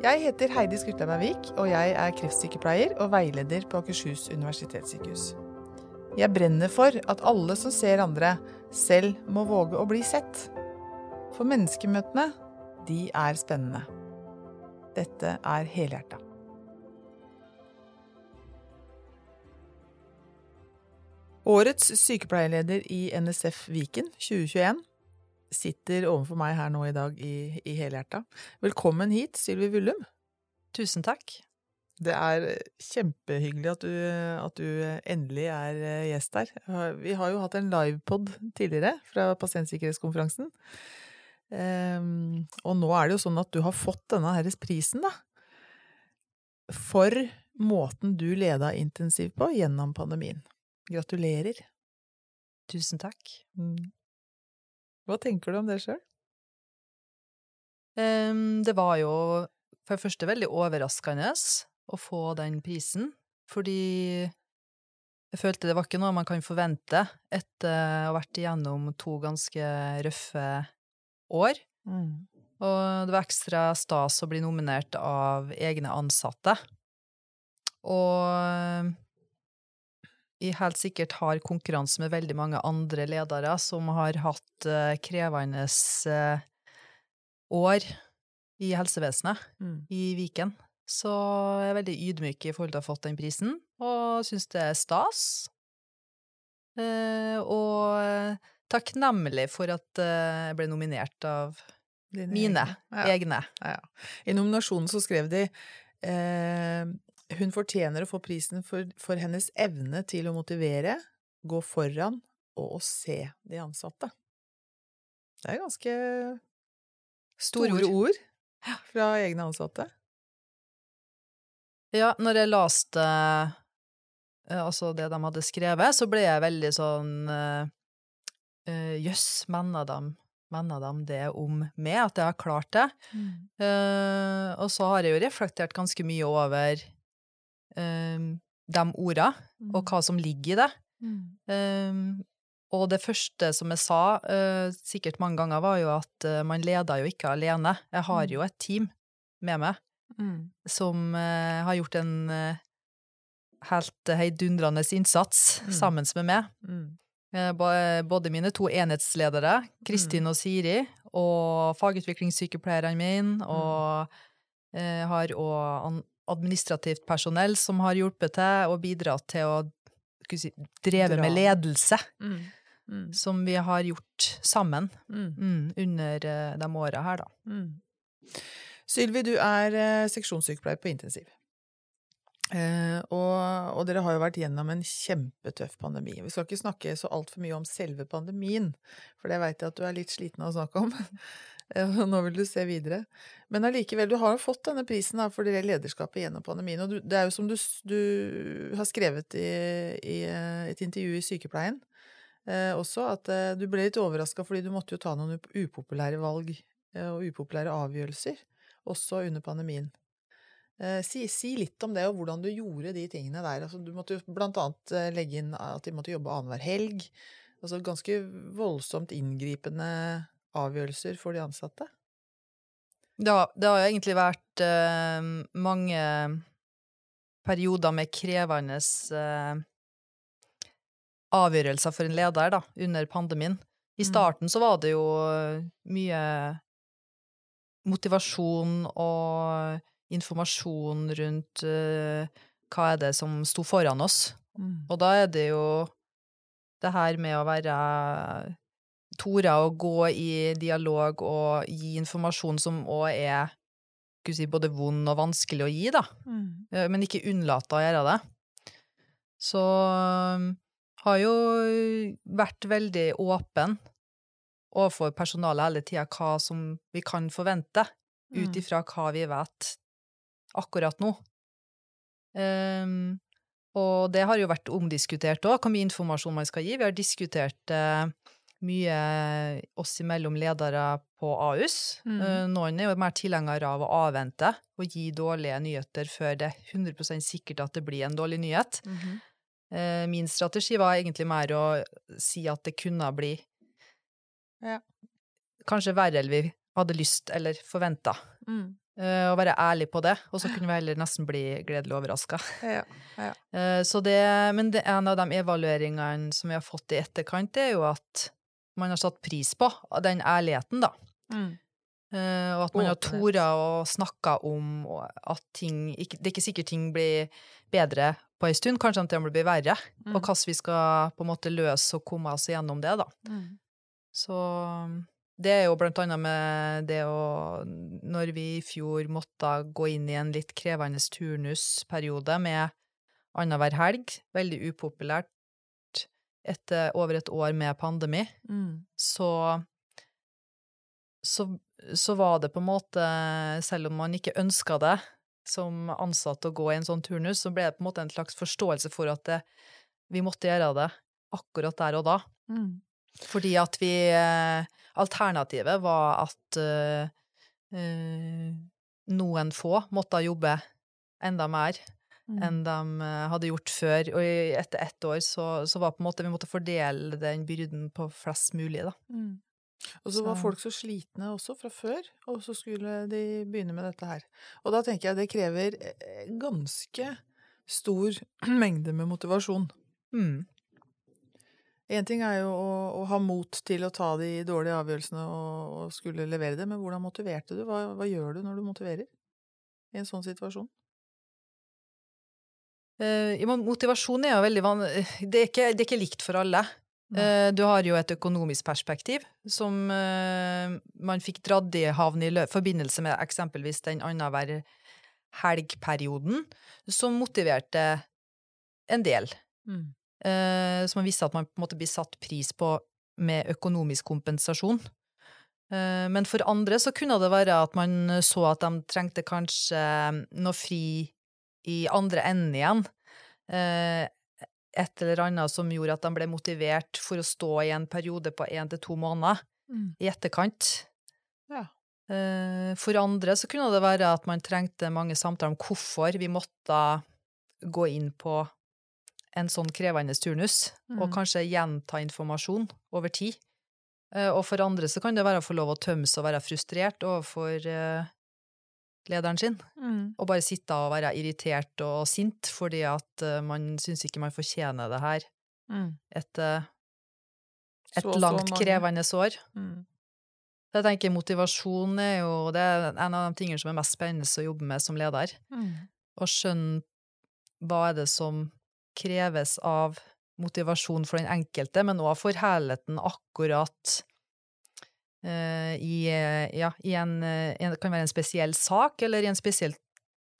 Jeg heter Heidi Skurtleib Ervik, og jeg er kreftsykepleier og veileder på Akershus universitetssykehus. Jeg brenner for at alle som ser andre, selv må våge å bli sett. For menneskemøtene, de er spennende. Dette er helhjerta. Årets sykepleierleder i NSF Viken 2021 sitter overfor meg her nå i dag i, i helhjerta. Velkommen hit, Sylvi Vullum. Tusen takk. Det er kjempehyggelig at du, at du endelig er eh, gjest her. Vi har jo hatt en livepod tidligere fra pasientsikkerhetskonferansen. Um, og nå er det jo sånn at du har fått denne herres prisen, da. For måten du leda intensivt på gjennom pandemien. Gratulerer. Tusen takk. Mm. Hva tenker du om det sjøl? Um, det var jo for det første veldig overraskende å få den prisen, fordi jeg følte det var ikke noe man kan forvente etter å ha vært igjennom to ganske røffe år. Mm. Og det var ekstra stas å bli nominert av egne ansatte. Og helt sikkert har konkurranse med veldig mange andre ledere som har hatt uh, krevende uh, år i helsevesenet mm. i Viken. Så jeg er veldig ydmyk i forhold til å ha fått den prisen, og syns det er stas. Uh, og takknemlig for at jeg ble nominert av Dine mine egne. Egne. Ja. I nominasjonen så skrev de hun fortjener å få prisen for, for, hennes evne til å motivere, gå foran og å se de ansatte. Det er ganske store, Stor. ord. fra egne ansatte. Ja, når jeg leste eh, altså det de hadde skrevet, så ble jeg veldig sånn eh, eh, Jøss, uh, mener de mener de det om meg, at jeg har klart det? Mm. Uh, og så har jeg jo reflektert ganske mye over de orda, mm. og hva som ligger i det. Mm. Um, og det første som jeg sa, uh, sikkert mange ganger, var jo at uh, man leder jo ikke alene. Jeg har mm. jo et team med meg mm. som uh, har gjort en helt heidundrende innsats mm. sammen med meg. Mm. Både mine to enhetsledere, Kristin og Siri, og fagutviklingssykepleierne mine, og har òg administrativt personell som har hjulpet til og bidratt til å si, dreve med ledelse. Mm. Mm. Som vi har gjort sammen mm. mm under uh, de åra her, da. Mm. Sylvi, du er uh, seksjonssykepleier på intensiv. Eh, og, og, dere har jo vært gjennom en kjempetøff pandemi. Vi skal ikke snakke så altfor mye om selve pandemien, for det veit jeg at du er litt sliten av å snakke om. Og nå vil du se videre. Men allikevel, du har jo fått denne prisen for det lederskapet gjennom pandemien. Og det er jo som du, du har skrevet i, i, et intervju i Sykepleien eh, også, at eh, du ble litt overraska fordi du måtte jo ta noen upopulære valg eh, og upopulære avgjørelser, også under pandemien. Eh, si, si, litt om det, og hvordan du gjorde de tingene der. Altså, du måtte jo blant annet eh, legge inn at de måtte jobbe annenhver helg. Altså ganske voldsomt inngripende avgjørelser for de ansatte? Det har, det har egentlig vært uh, mange perioder med krevende uh, avgjørelser for en leder da, under pandemien. I mm. starten så var det jo mye motivasjon og informasjon rundt uh, hva er det som sto foran oss. Mm. Og da er det jo det her med å være tore å gå i dialog og gi informasjon som òg er si, både vond og vanskelig å gi, da. Mm. Eh, men ikke unnlate å gjøre det. Så um, har jo vært veldig åpen overfor personalet hele tida hva som vi kan forvente, mm. ut ifra hva vi vet akkurat nå. Um, og det har jo vært omdiskutert òg, hvor mye informasjon man skal gi. Vi har diskutert uh, mye oss imellom ledere på AUS. Mm. Eh, noen er jo mer tilhengere av å avvente og gi dårlige nyheter før det er 100% sikkert at det blir en dårlig nyhet. Mm -hmm. Min strategi var egentlig mer å si at det kunne bli ja. kanskje verre enn vi hadde lyst eller forventa. Mm. eh, og være ærlig på det, og så kunne vi heller nesten bli gledelig overraska. Ja. ja. men det, en av de evalueringene som vi har fått i etterkant, det er jo at man har satt pris på den ærligheten, da. Mm. Uh, og at man har tort å snakke om at ting ikke, Det er ikke sikkert ting blir bedre på ei stund, kanskje at det blir verre. Mm. Og hvordan vi skal på en måte løse og komme oss gjennom det, da. Mm. Så det er jo blant annet med det å Når vi i fjor måtte gå inn i en litt krevende turnusperiode med annenhver helg, veldig upopulært etter over et år med pandemi, Mm. så så, så var det på en måte, selv om man ikke ønska det som ansatt å gå i en sånn turnus, så ble det på en måte en slags forståelse for at det, vi måtte gjøre det akkurat der og da. Mm. Fordi at vi Alternativet var at uh, uh, noen få måtte jobbe enda mer Mm. enn de eh, hadde gjort før. Og etter ett år så, så var på en måte vi måtte fordele den byrden på flest mulig, da. Mm. Og så var Så- folk så slitne også fra før, og så skulle de begynne med dette her. Og da tenker jeg det krever eh, ganske stor mengde med motivasjon. Mm. Én ting er jo å, å ha mot til å ta de dårlige avgjørelsene og, og skulle levere det, men hvordan motiverte du? Hva, hva gjør du når du motiverer i en sånn situasjon? Eh, motivasjon er jo veldig van... Det er ikke, det er ikke likt for alle. Eh, du har jo et økonomisk perspektiv som uh, man fikk dratt i havn i forbindelse med eksempelvis den annenhver helgperioden, som motiverte en del. Mm. Uh, så man visste at man på en måte blir satt pris på med økonomisk kompensasjon. Men for andre så kunne det være at man så at de trengte kanskje noe fri i andre enden igjen. Eh, et eller annet som gjorde at de ble motivert for å stå i en periode på én til to måneder Mm. i etterkant. Ja. Eh, For andre så kunne det være at man trengte mange samtaler om hvorfor vi måtte gå inn på en sånn krevende turnus, og Mm. kanskje gjenta informasjon over tid. Eh, Og for andre så kan det være å få lov å tømme seg og være frustrert overfor lederen sin, Mm. og bare sitte og være irritert og sint fordi at eh, man syns ikke man fortjener det her Mm. etter et Så så langt, mange. krevende år. Mm. Så jeg tenker motivasjon er jo det er en av de tingene som er mest spennende å jobbe med som leder. Mm. Å skjønne hva er det som kreves av motivasjon for den enkelte, men òg for helheten akkurat eh, i, eh, ja, i en, eh, en kan være en spesiell sak, eller i en spesielt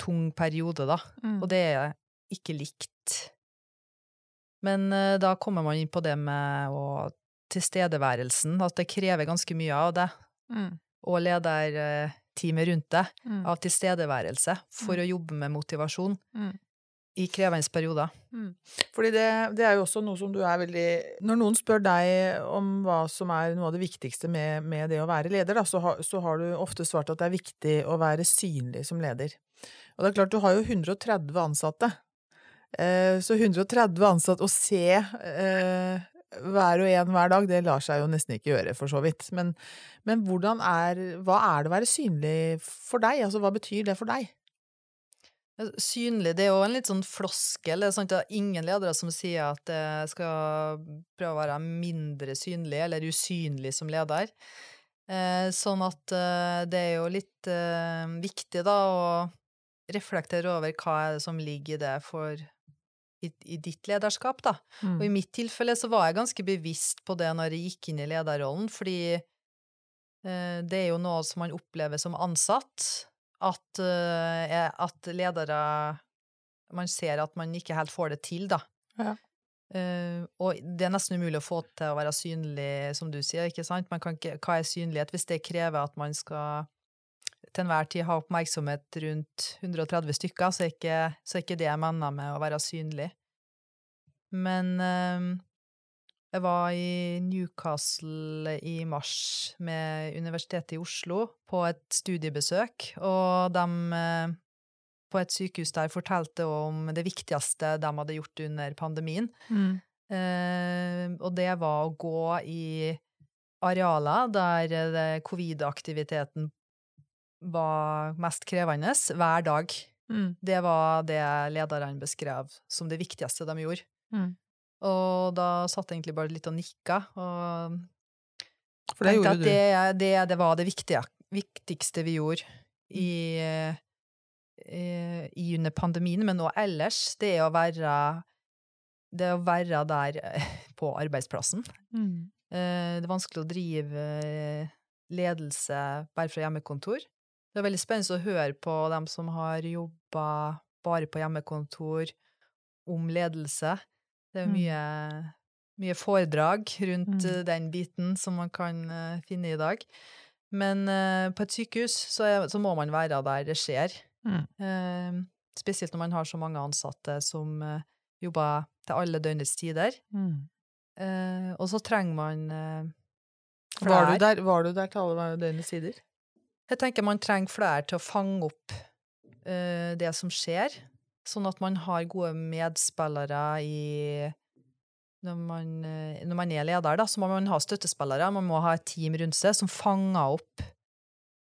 tung periode, da. Mm. Og det er ikke likt. Men eh, da kommer man inn på det med å tilstedeværelsen, at det krever ganske mye av det, Mm. og lederteamet rundt det, Mm. av tilstedeværelse, for å jobbe med motivasjon Mm. I krevende perioder. Mm. Fordi det, det er jo også noe som du er veldig Når noen spør deg om hva som er noe av det viktigste med, med det å være leder, da, så, har, så har du ofte svart at det er viktig å være synlig som leder. Og det er klart, du har jo 130 ansatte. Eh, så 130 ansatte, å se eh, hver og en hver dag, det lar seg jo nesten ikke gjøre, for så vidt. Men, men er Hva er det å være synlig for deg? Altså, hva betyr det for deg? Synlig, det er jo en litt sånn floskel. Det er, sant, det er ingen ledere som sier at jeg skal prøve å være mindre synlig eller usynlig som leder. Eh, sånn at eh, det er jo litt eh, viktig da å reflektere over hva er det som ligger i det for i, i ditt lederskap, da. Og i mitt tilfelle så var jeg ganske bevisst på det når jeg gikk inn i lederrollen, fordi eh, det er jo noe som man opplever som ansatt, at, eh, at ledere Man ser at man ikke helt får det til, da. Ja. Uh, og det er nesten umulig å få til å være synlig, som du sier, ikke sant? Man kan ikke, hva er synlighet hvis det krever at man skal til enhver tid ha oppmerksomhet rundt 130 stykker, så er ikke, så er ikke det jeg mener med å være synlig. Men eh, jeg var i Newcastle i mars med Universitetet i Oslo på et studiebesøk, og de eh, på et sykehus der fortalte om det viktigste de hadde gjort under pandemien. Mm. Eh, og det var å gå i arealer der covid-aktiviteten var mest krevende hver dag. Mm. Det var det lederne beskrev som det viktigste de gjorde. Mm. Og da satt jeg egentlig bare litt og nikka, og For det gjorde at du. det, det, det var det viktige, viktigste vi gjorde i, eh, i under pandemien, men òg ellers. Det er å være det å være der eh, på arbeidsplassen. Mm. Eh, Det er vanskelig å drive ledelse bare fra hjemmekontor. Det er veldig spennende å høre på dem som har jobba bare på hjemmekontor, om ledelse. Det er Mm. mye, mye foredrag rundt Mm. eh, den biten som man kan eh, finne i dag. Men eh, på et sykehus så, er, så må man være der det skjer. Mm. Spesielt når man har så mange ansatte som jobber til alle døgnets tider. Mm. Og så trenger man flere. Var, du der, var du der til alle døgnets tider? Jeg tenker man trenger flere til å fange opp det som skjer, sånn at man har gode medspillere i når man, eh, når man er leder, da, så må man ha støttespillere. Man må ha et team rundt seg som fanger opp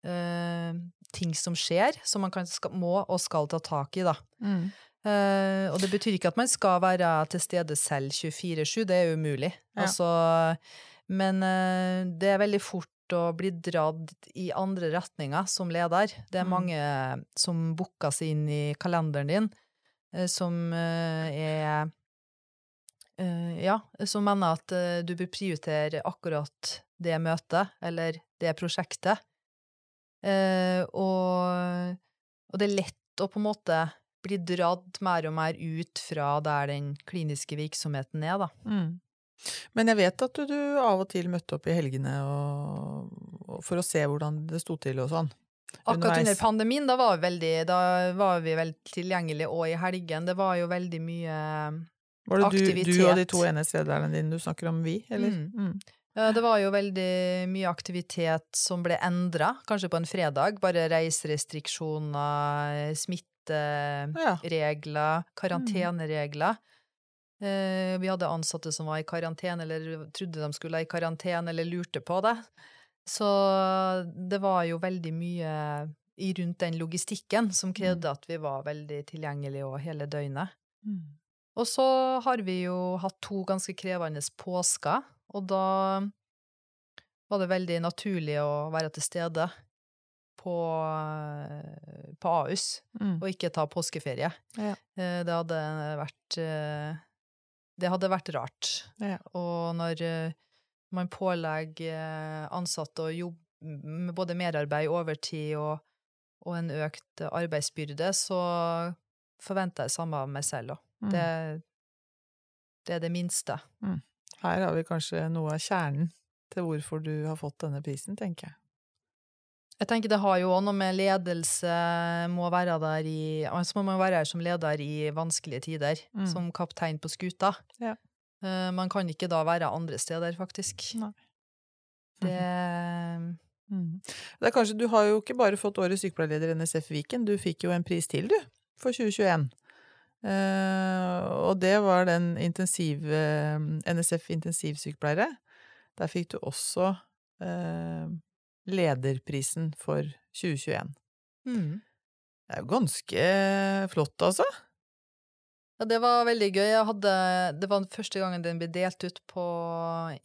eh, ting som skjer, som man kan, skal, må og skal ta tak i, da. Mm. Eh, og det betyr ikke at man skal være til stede selv 24-7, det er umulig. Ja. Altså, men eh, det er veldig fort å bli dratt i andre retninger som leder. Det er Mm. mange som booker seg inn i kalenderen din, som eh, er eh, Ja, som mener at eh, du bør prioritere akkurat det møtet, eller det prosjektet. Eh, og, og det er lett å på en måte bli dratt mer og mer ut fra der den kliniske virksomheten er, da. Mm. Men jeg vet at du, du av og til møtte opp i helgene og, og for å se hvordan det sto til og sånn. Akkurat under pandemien, da var vi veldig, da var vi veldig tilgjengelige, og i helgen. Det var jo veldig mye Var det du, du og de to enhetslederne dine du snakker om vi, eller? Mm. Mm. Ja, det var jo veldig mye aktivitet som ble endra, kanskje på en fredag. Bare reiserestriksjoner, smitteregler, karanteneregler. Eh, vi hadde ansatte som var i karantene, eller trodde de skulle i karantene, eller lurte på det. Så det var jo veldig mye i rundt den logistikken som krevde at vi var veldig tilgjengelige og hele døgnet. Mm. Og så har vi jo hatt to ganske krevende påsker, og da var det veldig naturlig å være til stede på, på Ahus, Mm. og ikke ta påskeferie. Ja. Eh, Det hadde vært eh, Det hadde vært rart. Ja. Og når eh, man pålegger eh, ansatte å jobbe med både merarbeid, overtid og, og en økt arbeidsbyrde, så forventer jeg samme av meg selv òg. Mm. Det, det er det minste. Her har vi kanskje noe av kjernen til hvorfor du har fått denne prisen, tenker jeg. Jeg tenker det har jo også noe med ledelse må være der i Altså må man være her som leder i vanskelige tider, Mm. som kaptein på skuta. Ja. Eh, Man kan ikke da være andre steder, faktisk. Nei. Det Mm. Det er kanskje, du har jo ikke bare fått Årets sykepleierleder i NSF Viken, du fikk jo en pris til, du, for 2021. Eh, og det var den intensiv, eh, NSF intensivsykepleiere. Der fikk du også eh, lederprisen for 2021. mm. Det er jo ganske flott, altså. Ja, det var veldig gøy. Hadde, det var den første gangen den ble delt ut på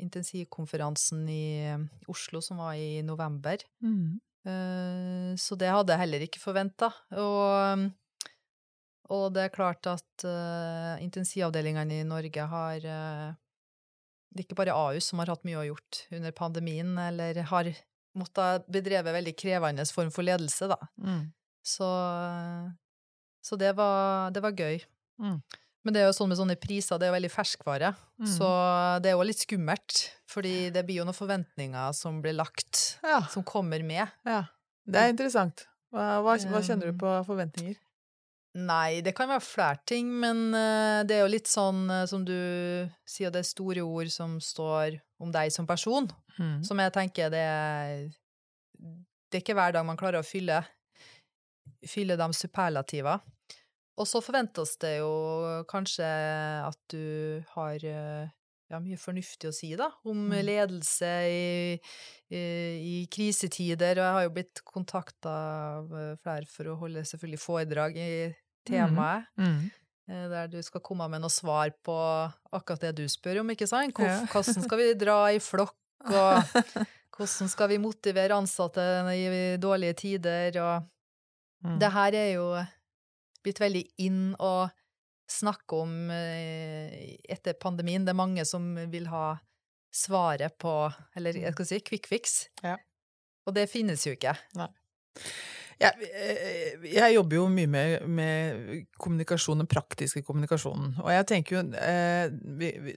intensivkonferansen i Oslo, som var i november. Eh, Så det hadde jeg heller ikke forventa. Og, og det er klart at uh, intensivavdelingene i Norge har uh, Det er ikke bare Ahus som har hatt mye å gjort under pandemien, eller har måttet bedreve veldig krevende form for ledelse, da. Mm. Så, så det, var, det var gøy. Mm. Men det er jo sånn med sånne priser, det er jo veldig ferskvare. Mm. Så det er jo litt skummelt, fordi det blir jo noen forventninger som blir lagt, Ja, som kommer med. ja. Det er interessant. Hva, hva, hva kjenner Um, du på forventninger? Nei, det kan være flere ting, men eh, det er jo litt sånn eh, som du sier, det er store ord som står om deg som person, Mm. som jeg tenker det er Det er ikke hver dag man klarer å fylle, fylle de superlativa. Og så forventes det jo kanskje at du har eh, ja, mye fornuftig å si, da, om Mm. ledelse i, i, i krisetider. Og jeg har jo blitt kontakta av eh, flere for å holde selvfølgelig foredrag i temaet. Mm. Mm. Der du skal komme med noe svar på akkurat det du spør om, ikke sant? Hvor, Hvordan skal vi dra i flokk, og hvordan skal vi motivere ansatte i dårlige tider, og Mm. det her er jo blitt veldig inn å snakke om eh, etter pandemien. Det er mange som vil ha svaret på Eller jeg skal si quick fix. Ja. Og det finnes jo ikke. Jeg, eh, jeg jobber jo mye med, med kommunikasjon, den praktiske kommunikasjonen. Og jeg tenker jo eh, vi, vi,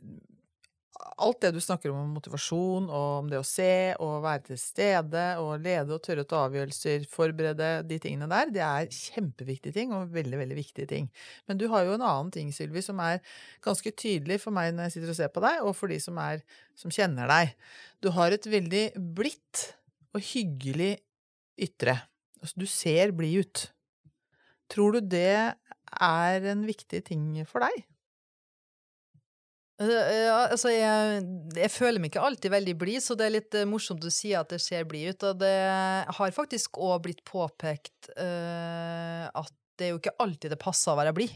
Alt det du snakker om om motivasjon, og om det å se, og være til stede, og lede og tørre å ta avgjørelser, forberede de tingene der, det er kjempeviktige ting, og veldig, veldig viktige ting. Men du har jo en annen ting, Sylvi, som er ganske tydelig for meg når jeg sitter og ser på deg, og for de som, er, som kjenner deg. Du har et veldig blidt og hyggelig ytre. Altså, du ser blid ut. Tror du det er en viktig ting for deg? Eh, Ja, altså, jeg, jeg føler meg ikke alltid veldig blid, så det er litt eh, morsomt du sier at det ser blid ut. Og det har faktisk òg blitt påpekt uh, at det er jo ikke alltid det passer å være blid.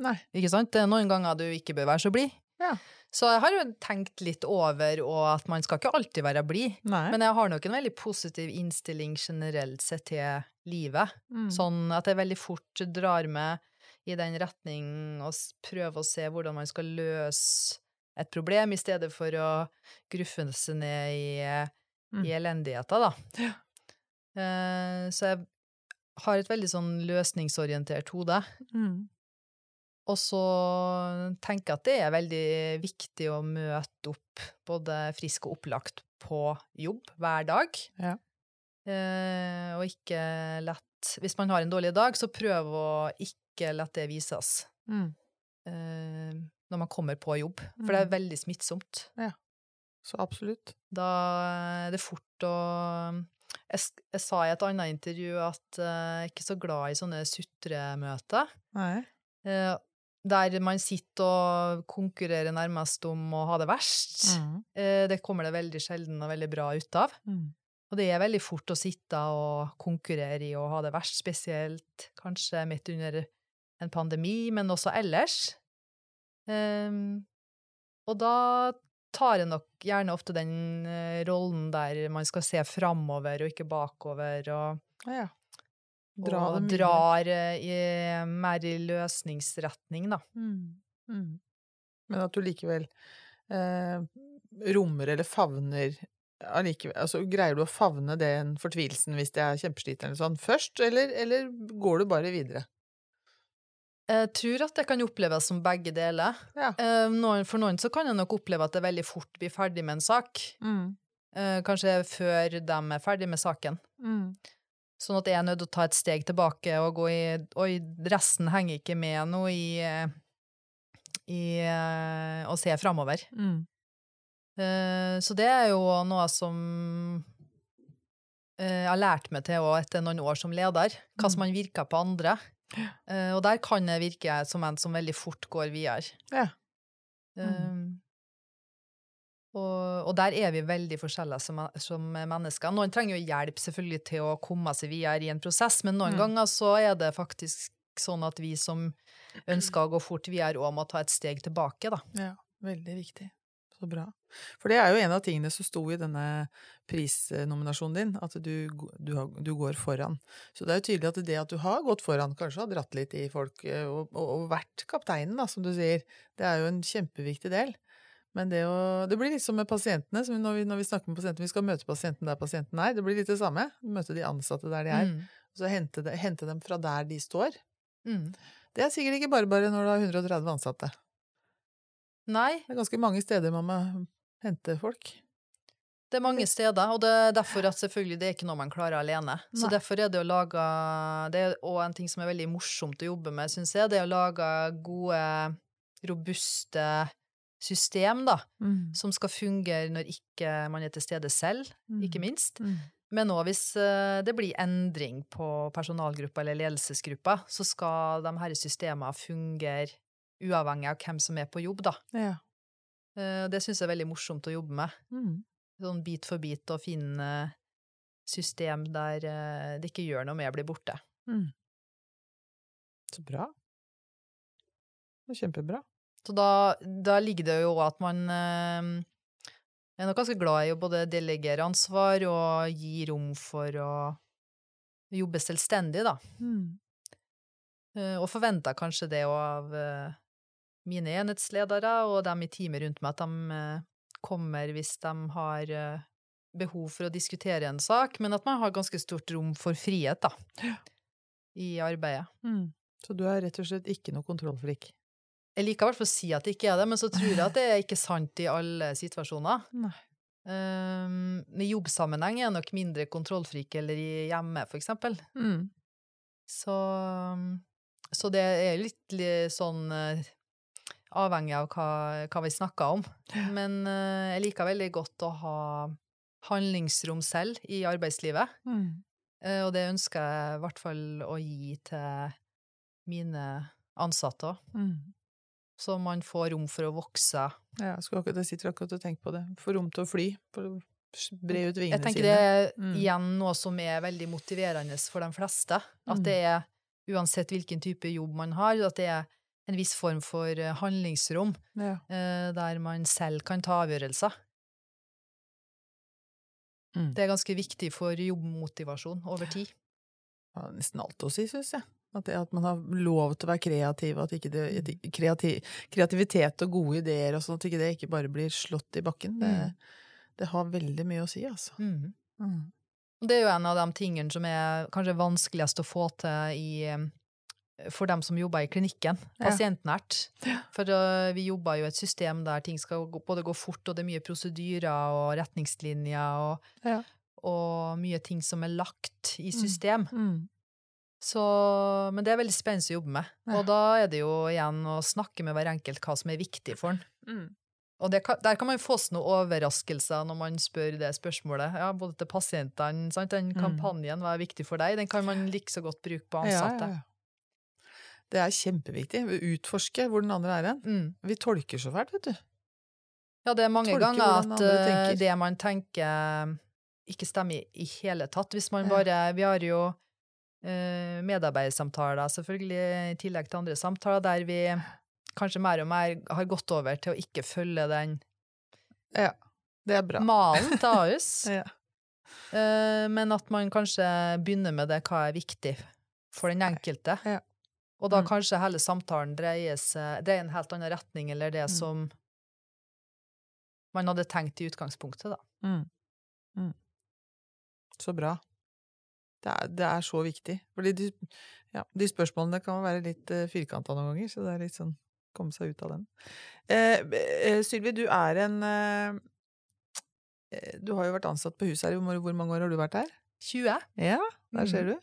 Nei. Ikke sant? Det er noen ganger du ikke bør være så blid. Ja. Så jeg har jo tenkt litt over og at man skal ikke alltid være blid. Men jeg har nok en veldig positiv innstilling generelt sett til livet. Mm. Sånn at jeg veldig fort drar med i den retning og prøve å se hvordan man skal løse et problem, i stedet for å gruffe seg ned i, Mm. i elendigheter, da. Ja. Eh, så jeg har et veldig sånn løsningsorientert hode. Mm. Og så tenker jeg at det er veldig viktig å møte opp både frisk og opplagt på jobb hver dag. Ja. Eh, og ikke lett Hvis man har en dårlig dag, så prøv å ikke la det vises Mm. eh, når man kommer på jobb. For det er Mm. veldig smittsomt. Ja, Så absolutt. Da er det fort å jeg, jeg sa i et annet intervju at eh, jeg er ikke så glad i sånne sutremøter. Eh, der man sitter og konkurrerer nærmest om å ha det verst. Mm. Eh, det kommer det veldig sjelden og veldig bra ut av. Mm. Og det er veldig fort å sitte og konkurrere i å ha det verst, spesielt kanskje midt under en pandemi, men også ellers. Um, og da tar jeg nok gjerne ofte den eh, rollen der man skal se framover og ikke bakover, og, Ja. Dra og drar eh, i, mer i løsningsretning, da. Mm. Mm. Men at du likevel eh, rommer eller favner allikevel Altså, greier du å favne den fortvilelsen hvis det er kjempesliten eller sånn først, eller, eller går du bare videre? Jeg tror at det kan oppleves som begge deler. Ja. Eh, for noen så kan jeg nok oppleve at det veldig fort blir ferdig med en sak. Mm. Eh, kanskje før de er ferdig med saken. Mm. Sånn at jeg er nødt til å ta et steg tilbake og gå i Oi, resten henger ikke med noe i, i eh, å se framover. Mm. Så det er jo noe som jeg har lært meg til òg etter noen år som leder, hva som Mm. man virker på andre. Eh, og der kan jeg virke som en som veldig fort går videre. Ja. Um, og, og der er vi veldig forskjellige som, som mennesker. Noen trenger jo hjelp selvfølgelig til å komme seg videre i en prosess, men noen Mm. ganger så er det faktisk sånn at vi som ønsker å gå fort videre, òg må ta et steg tilbake, da. Ja, veldig viktig. Så bra. For det er jo en av tingene som sto i denne prisnominasjonen din, at du, du, har, du går foran. Så det er jo tydelig at det at du har gått foran, kanskje har dratt litt i folk, eh, og, og, og vært kapteinen, da, som du sier, det er jo en kjempeviktig del. Men det, å, det blir litt som med pasientene. som når vi, når vi snakker med pasientene, vi skal møte pasienten der pasienten er. Det blir litt det samme. Møte de ansatte der de er. Mm. Og så hente, de, hente dem fra der de står. Mm. Det er sikkert ikke bare bare når du har 130 ansatte. Nei, Det er ganske mange steder man må hente folk. det er mange steder, og det er derfor at selvfølgelig det er ikke noe man klarer alene. Så derfor er det å lage Det er òg en ting som er veldig morsomt å jobbe med, syns jeg, det er å lage gode, robuste system, da, som skal fungere når ikke man er til stede selv, ikke minst. Mm. Men òg hvis eh, det blir endring på personalgruppa eller ledelsesgruppa, så skal de her systemene fungere uavhengig av hvem som er på jobb, da. Ja. Eh, Det syns jeg er veldig morsomt å jobbe med. Mm. Sånn bit for bit å finne system der eh, det ikke gjør noe om jeg blir borte. Mm. Så bra. Det er kjempebra. Så da, da ligger det jo at man jeg er nok ganske glad i å både delegere ansvar og gi rom for å jobbe selvstendig, da. Mm. Eh, Og forventer kanskje det òg av eh, mine enhetsledere og dem i teamet rundt meg, at de eh, kommer hvis de har eh, behov for å diskutere en sak, men at man har ganske stort rom for frihet, da, i arbeidet. Mm. Så du er rett og slett ikke noe kontrollfrik? Jeg liker i hvert fall å si at det ikke er det, men så tror jeg at det er ikke sant i alle situasjoner. Nei. Um, I jobbsammenheng er jeg nok mindre kontrollfrik eller i hjemme, for eksempel. Mm. Så, så det er litt li- sånn eh, avhengig av hva, hva vi snakker om. Men uh, jeg liker veldig godt å ha handlingsrom selv i arbeidslivet. Mm. Uh, og det ønsker jeg i hvert fall å gi til mine ansatte òg. Mm. Så man får rom for å vokse. Ja, jeg, akkurat, jeg sitter akkurat og tenker på det. Få rom til å fly. Bre ut vingene Jeg tenker sine. det er Mm. igjen noe som er veldig motiverende for de fleste. At Mm. det er, uansett hvilken type jobb man har, at det er en viss form for eh, handlingsrom Ja. eh, der man selv kan ta avgjørelser. Mm. Det er ganske viktig for jobbmotivasjon over tid. Ja, nesten alt å si, syns jeg. At, det, at man har lov til å være kreativ, at ikke det, at kreati, kreativitet og gode ideer og sånn, at ikke det ikke bare blir slått i bakken. Det, Mm. det har veldig mye å si, altså. Mm. Mm. Det er jo en av de tingene som er kanskje vanskeligst å få til i, eh, for dem som jobber i klinikken, Ja. pasientnært. For uh, vi jobber jo i et system der ting skal gå, både gå fort, og det er mye prosedyrer og retningslinjer og, Ja. og mye ting som er lagt i system. Mm. Så, men det er veldig spennende å jobbe med. Ja. Og da er det jo igjen å snakke med hver enkelt hva som er viktig for en. Mm. Og det kan, der kan man få noen overraskelser når man spør det spørsmålet. Ja, både til pasientene. Sant? Den Mm. kampanjen, hva er viktig for deg? Den kan man like så godt bruke på Ja, ansatte. ja, ja. Det er kjempeviktig. Utforske hvor den andre er hen. Mm. Vi tolker så fælt, vet du. Ja, det er mange tolker ganger at eh, det man tenker ikke stemmer i, hele tatt. Hvis man bare Vi har jo eh, medarbeidersamtaler, selvfølgelig, i tillegg til andre samtaler, der vi kanskje mer og mer har gått over til å ikke følge den Ja. Det er bra. malen til Ahus. Ja. Eh, men at man kanskje begynner med det hva er viktig for den enkelte. Ja. Og da Mm. kanskje hele samtalen dreier seg dreier en helt annen retning eller det Mm. som man hadde tenkt i utgangspunktet, da. Mm. Mm. Så bra. Det er, det er så viktig. Fordi de, ja, de spørsmålene kan være litt uh, firkanta noen ganger, så det er litt sånn komme seg ut av den. Eh, eh, Sylvi, du er en eh, eh, Du har jo vært ansatt på huset her. Hvor, hvor mange år har du vært her? 20? Ja, der ser du.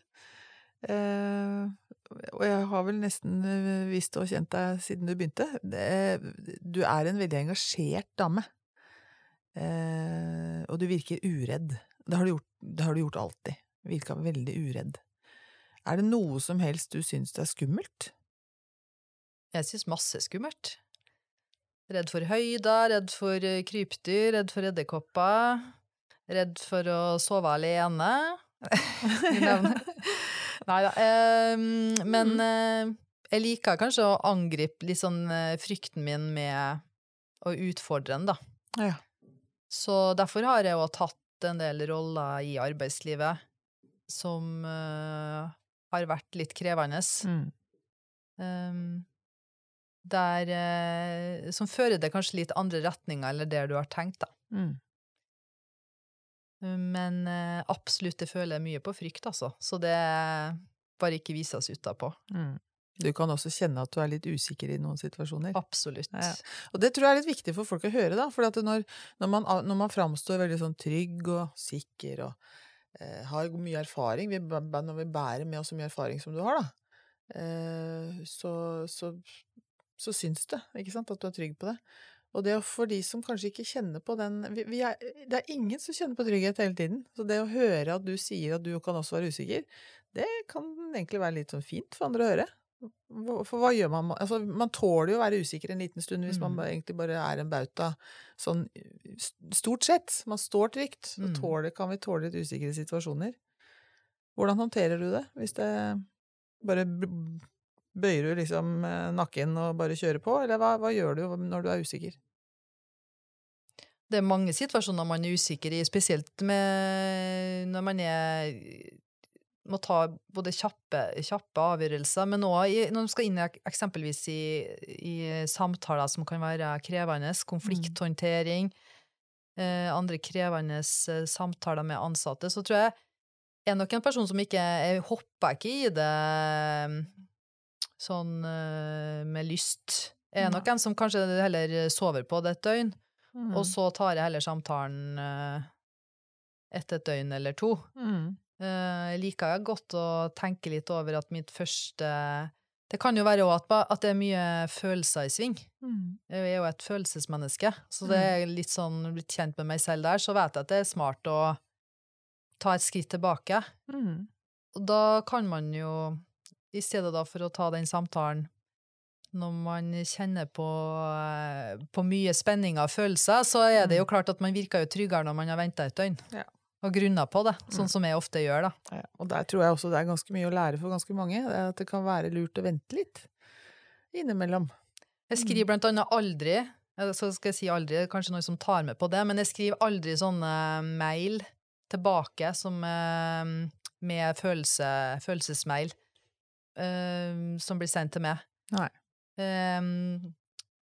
Eh, og jeg har vel nesten eh, visst og kjent deg siden du begynte. Du er en veldig engasjert dame. Eh, og du virker uredd. Det har du gjort, det har du gjort alltid. Virka veldig uredd. Er det noe som helst du syns er skummelt? Jeg syns masse er skummelt. Redd for høyder, redd for eh, krypdyr, redd for edderkopper. Redd for å sove alene. Nei da. men uh, jeg liker kanskje å angripe litt sånn eh, frykten min med å utfordre den, da. Ja. Så derfor har jeg jo tatt en del roller i arbeidslivet som uh, har vært litt krevende. Mm. Um, der Som fører det kanskje litt andre retninger eller det du har tenkt, da. Mm. Men eh, absolutt, det føler jeg mye på frykt, altså. Så det bare ikke vises utapå. Mm. Du kan også kjenne at du er litt usikker i noen situasjoner. Absolutt. Ja. Og det tror jeg er litt viktig for folk å høre, da. For når, når man, når man framstår veldig sånn trygg og sikker og eh, har mye erfaring, vi, når vi bærer med oss så mye erfaring som du har, da, eh, så, så, så syns det, ikke sant, at du er trygg på det. Og det for de som kanskje ikke kjenner på den er, Det er ingen som kjenner på trygghet hele tiden. Så det å høre at du sier at du kan også være usikker, det kan egentlig være litt sånn fint for andre å høre. For hva gjør man? Altså, man tåler jo å være usikker en liten stund hvis man Mm. egentlig bare er en bauta. Sånn stort sett. Man står trygt. Så Mm. tåler, kan vi tåle litt usikre situasjoner. Hvordan håndterer du det? Hvis det bare bøyer du liksom eh, nakken og bare kjører på, eller hva, hva gjør du når du er usikker? Det er mange situasjoner man er usikker i, spesielt med når man er må ta både kjappe, kjappe avgjørelser, men òg når man skal inn eksempelvis i, i samtaler som kan være krevende, konflikthåndtering, eh, andre krevende eh, samtaler med ansatte, så tror jeg er nok en person som ikke Jeg hopper ikke i det mm, sånn eh, med lyst. Jeg er nok en som kanskje heller sover på det et døgn, Mm. og så tar jeg heller samtalen eh, etter et døgn eller to. Mm. Eh, Jeg liker godt å tenke litt over at mitt første Det kan jo være at, at det er mye følelser i sving. Mm. Jeg er jo et følelsesmenneske, så det er litt sånn blitt kjent med meg selv der, så vet jeg at det er smart å ta et skritt tilbake. Mm. Og da kan man jo, i stedet da for å ta den samtalen når man kjenner på, eh, på mye spenning av følelser, så er det jo klart at man virker jo tryggere når man har venta et døgn. Ja. Og grunner på det, sånn som jeg ofte gjør, da. Ja, og der tror jeg også det er ganske mye å lære for ganske mange. Det at det kan være lurt å vente litt innimellom. Jeg skriver blant annet aldri, eh, så skal jeg si aldri, det er kanskje noen som tar med på det, men jeg skriver aldri sånne mail tilbake som eh, med følelse, følelsesmail som blir sendt til meg. Nei. Eh,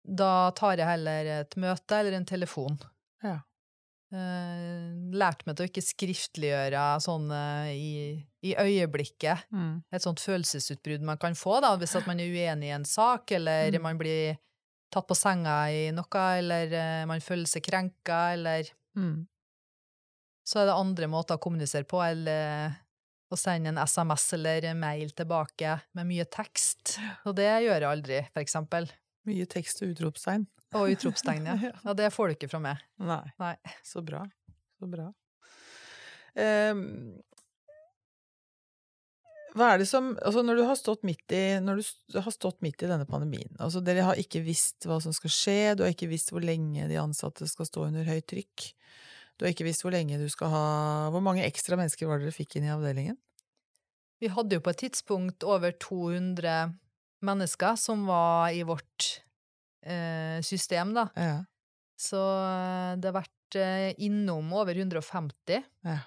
da tar jeg heller et møte eller en telefon. Ja. Eh, lært meg til å ikke skriftliggjøre sånn i, i øyeblikket Mm. et sånt følelsesutbrudd man kan få da, hvis man er uenig i en sak, eller Mm. man blir tatt på senga i noe, eller eh, man føler seg krenka, eller Mm. så er det andre måter å kommunisere på, eller å sende en SMS eller mail tilbake med mye tekst. Og det gjør jeg aldri, for eksempel. Mye tekst og utropstegn. Og utropstegn, ja. Ja, det får du ikke fra meg. Nei. Nei. Så bra. Så bra. Um, hva er det som Altså, når du har stått midt i Når du har stått midt i denne pandemien Altså, dere har ikke visst hva som skal skje, du har ikke visst hvor lenge de ansatte skal stå under høyt trykk. Du har ikke visst hvor lenge du skal ha Hvor mange ekstra mennesker var det dere fikk inn i avdelingen? Vi hadde jo på et tidspunkt over 200 mennesker som var i vårt eh, system, da. Ja. Så eh, det har vært eh, innom over 150 ja.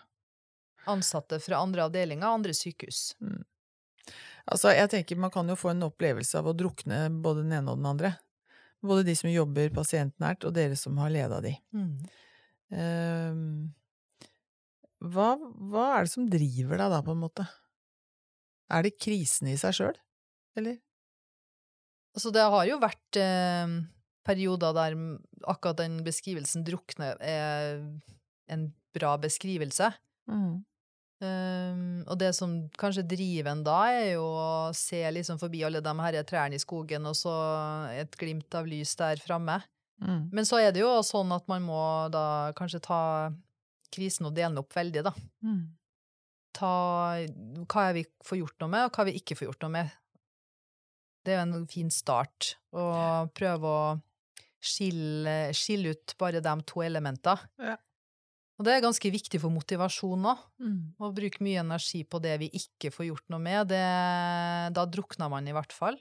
ansatte fra andre avdelinger andre sykehus. Altså, jeg tenker man kan jo få en opplevelse av å drukne både den ene og den andre. Både de som jobber pasientnært, og dere som har leda de. Ehm, hva, hva er det som driver deg da, på en måte? Er det krisen i seg sjøl, eller? Altså, det har jo vært eh, perioder der akkurat den beskrivelsen drukne er en bra beskrivelse. Um, og det som kanskje driver en da, er jo å se liksom forbi alle de her trærne i skogen, og så et glimt av lys der framme. Mm. Men så er det jo sånn at man må da kanskje ta krisen og dele den opp veldig, da. Mm. Ta hva vi får gjort noe med, og hva vi ikke får gjort noe med. Det er jo en fin start. Å prøve å skille, skille ut bare de to elementene. Ja. Og det er ganske viktig for motivasjon òg. Mm. Å bruke mye energi på det vi ikke får gjort noe med, det, da drukner man i hvert fall.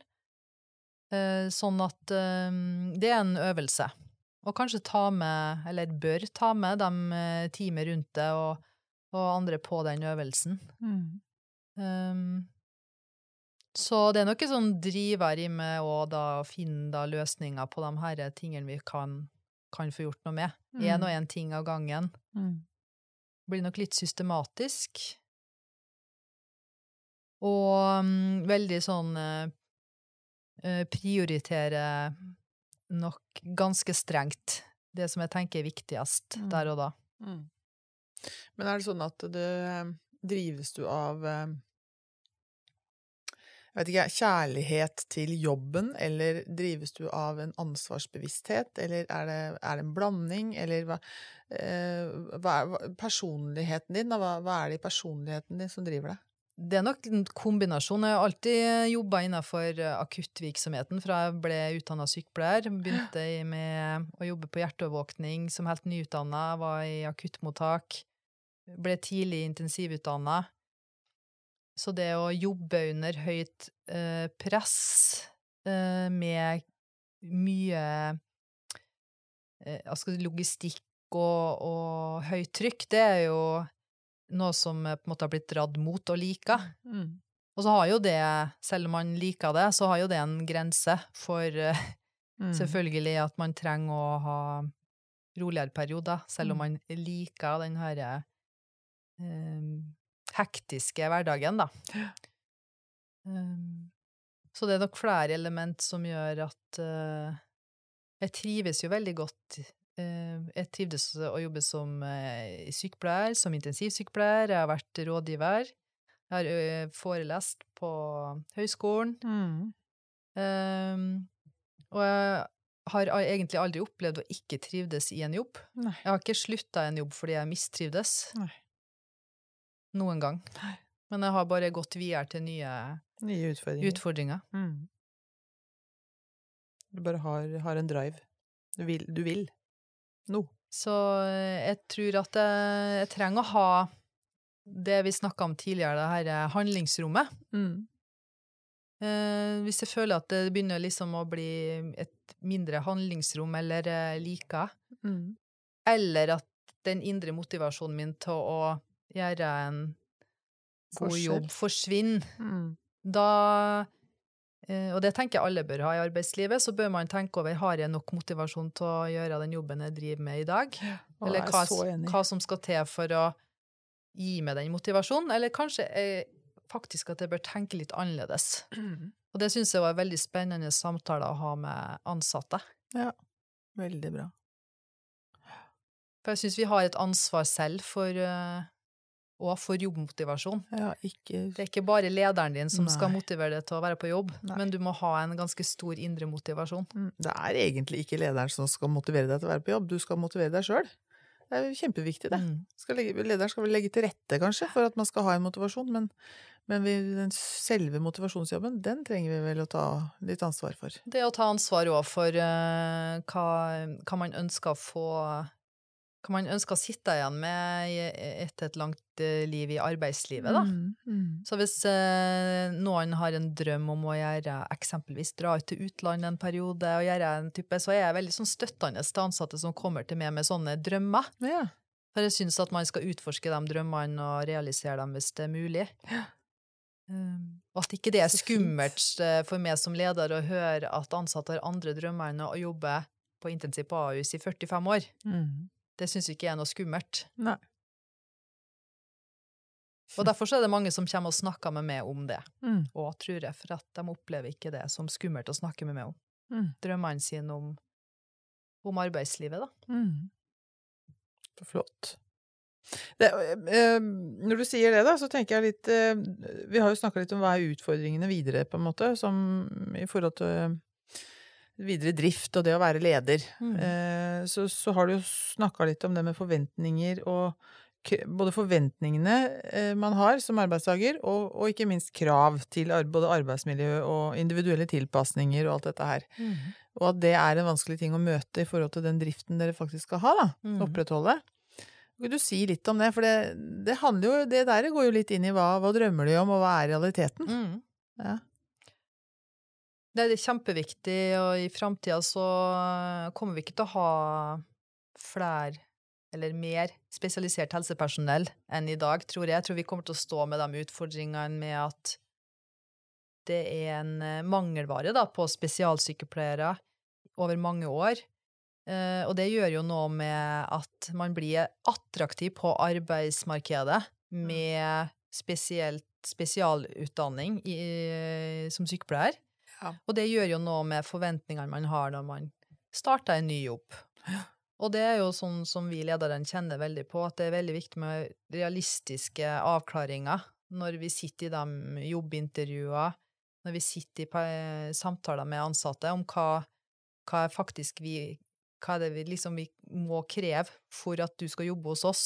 Eh, sånn at eh, det er en øvelse. Og kanskje ta med, eller bør ta med, de eh, teamet rundt det og, og andre på den øvelsen. Mm. Um, så det er noe sånn driver i meg å da finne da løsninger på de her tingene vi kan, kan få gjort noe med. Én Mm. og én ting av gangen. Mm. Blir nok litt systematisk. Og um, veldig sånn eh, prioritere nok ganske strengt det som jeg tenker er viktigst Mm. der og da. Mm. Men er det sånn at det eh, drives du av eh, jeg vet ikke, kjærlighet til jobben, eller drives du av en ansvarsbevissthet, eller er det, er det en blanding, eller hva, eh, hva er personligheten din, da, hva, hva er det i personligheten din som driver deg? Det er nok en kombinasjon. Jeg har alltid jobba innenfor akuttvirksomheten fra jeg ble utdanna sykepleier. Begynte med å jobbe på hjerteovervåkning som helt nyutdanna, var i akuttmottak. Ble tidlig intensivutdanna. Så det å jobbe under høyt eh, press eh, med mye eh, logistikk og, og høyt trykk, det er jo noe som på en måte har blitt dratt mot og lika. Mm. Og så har jo det, selv om man liker det, så har jo det en grense for uh, Mm. selvfølgelig at man trenger å ha roligere perioder, selv om Mm. man liker den her um, hektiske hverdagen, da. Um, så det er nok flere element som gjør at uh, jeg trives jo veldig godt Eh, Jeg trivdes å jobbe som eh, sykepleier, som intensivsykepleier. Jeg har vært rådgiver. Jeg har eh, forelest på høyskolen. Mm. Um, og jeg har egentlig aldri opplevd å ikke trivdes i en jobb. Nei. Jeg har ikke slutta en jobb fordi jeg mistrivdes. Nei. Noen gang. Nei. Men jeg har bare gått videre til nye Nye utfordringer. utfordringer. Mm. Du bare har, har en drive. Du vil. Du vil. Nå. Så eh, jeg tror at jeg, jeg trenger å ha det vi snakka om tidligere, det her eh, handlingsrommet. Mm. Eh, hvis jeg føler at det begynner liksom å bli et mindre handlingsrom eller eh, lika, Mm. eller at den indre motivasjonen min til å gjøre en god Forskjell. jobb forsvinner, Mm. da Og det tenker jeg alle bør ha i arbeidslivet. Så bør man tenke over har jeg nok motivasjon til å gjøre den jobben jeg driver med i dag. Eller er hva, hva som skal til for å gi meg den motivasjonen. Eller kanskje eh, faktisk at jeg bør tenke litt annerledes. Mm. Og det syns jeg var veldig spennende samtaler å ha med ansatte. Ja, Veldig bra. For jeg syns vi har et ansvar selv for uh, og for jobbmotivasjon. Ja, ikke Det er ikke bare lederen din som skal motivere deg til å være på jobb, Nei. men du må ha en ganske stor indre motivasjon. Mm, Det er egentlig ikke lederen som skal motivere deg til å være på jobb, du skal motivere deg sjøl. Det er kjempeviktig, det. Mm. Skal legge, lederen skal vel legge til rette, kanskje, for at man skal ha en motivasjon, men, men vi, den selve motivasjonsjobben, den trenger vi vel å ta litt ansvar for. Det å ta ansvar òg for uh, hva, hva man ønsker å få Hva man ønsker å sitte igjen med etter et langt eh, liv i arbeidslivet, da. Mm, mm. Så hvis eh, noen har en drøm om å gjøre eksempelvis dra ut til utlandet en periode, og gjøre en type, så er jeg veldig sånn støttende til ansatte som kommer til meg med sånne drømmer. Ja. For jeg syns at man skal utforske de drømmene og realisere dem hvis det er mulig. Um, og at ikke det er skummelt eh, for meg som leder å høre at ansatte har andre drømmer enn å jobbe på intensiv på Ahus i 45 år. Mm. Det syns ikke jeg er noe skummelt. Nei. Og derfor så er det mange som kommer og snakker med meg om det. Mm. Og tror jeg, for at de opplever ikke det som skummelt å snakke med meg om. Mm. Drømmene sine om, om arbeidslivet, da. Mm. Så flott. Det, øh, når du sier det, da, så tenker jeg litt øh, Vi har jo snakka litt om hva er utfordringene videre, på en måte, som i forhold til videre drift og det å være leder. Mm. Eh, så, så har du jo snakka litt om det med forventninger og både forventningene eh, man har som arbeidstaker, og, og ikke minst krav til ar både arbeidsmiljø og individuelle tilpasninger og alt dette her. Og at det er en vanskelig ting å møte i forhold til den driften dere faktisk skal ha, da. Mm. Opprettholde. Kan du si litt om det? For det, det handler jo Det der går jo litt inn i hva, hva drømmer du om, og hva er realiteten? Mm. Ja. Det er kjempeviktig, og i framtida så kommer vi ikke til å ha flere eller mer spesialisert helsepersonell enn i dag, tror jeg. Jeg tror vi kommer til å stå med de utfordringene med at det er en eh, mangelvare da, på spesialsykepleiere over mange år. Eh, og det gjør jo noe med at man blir attraktiv på arbeidsmarkedet med spesielt spesialutdanning i, som sykepleier. Ja. Og det gjør jo noe med forventningene man har når man starter en ny jobb. Og det er jo sånn som vi lederen kjenner veldig på, at det er veldig viktig med realistiske avklaringer når vi sitter i de jobbintervjuer, når vi sitter i samtaler med ansatte om hva, hva er faktisk vi hva er det vi liksom vi må kreve for at du skal jobbe hos oss?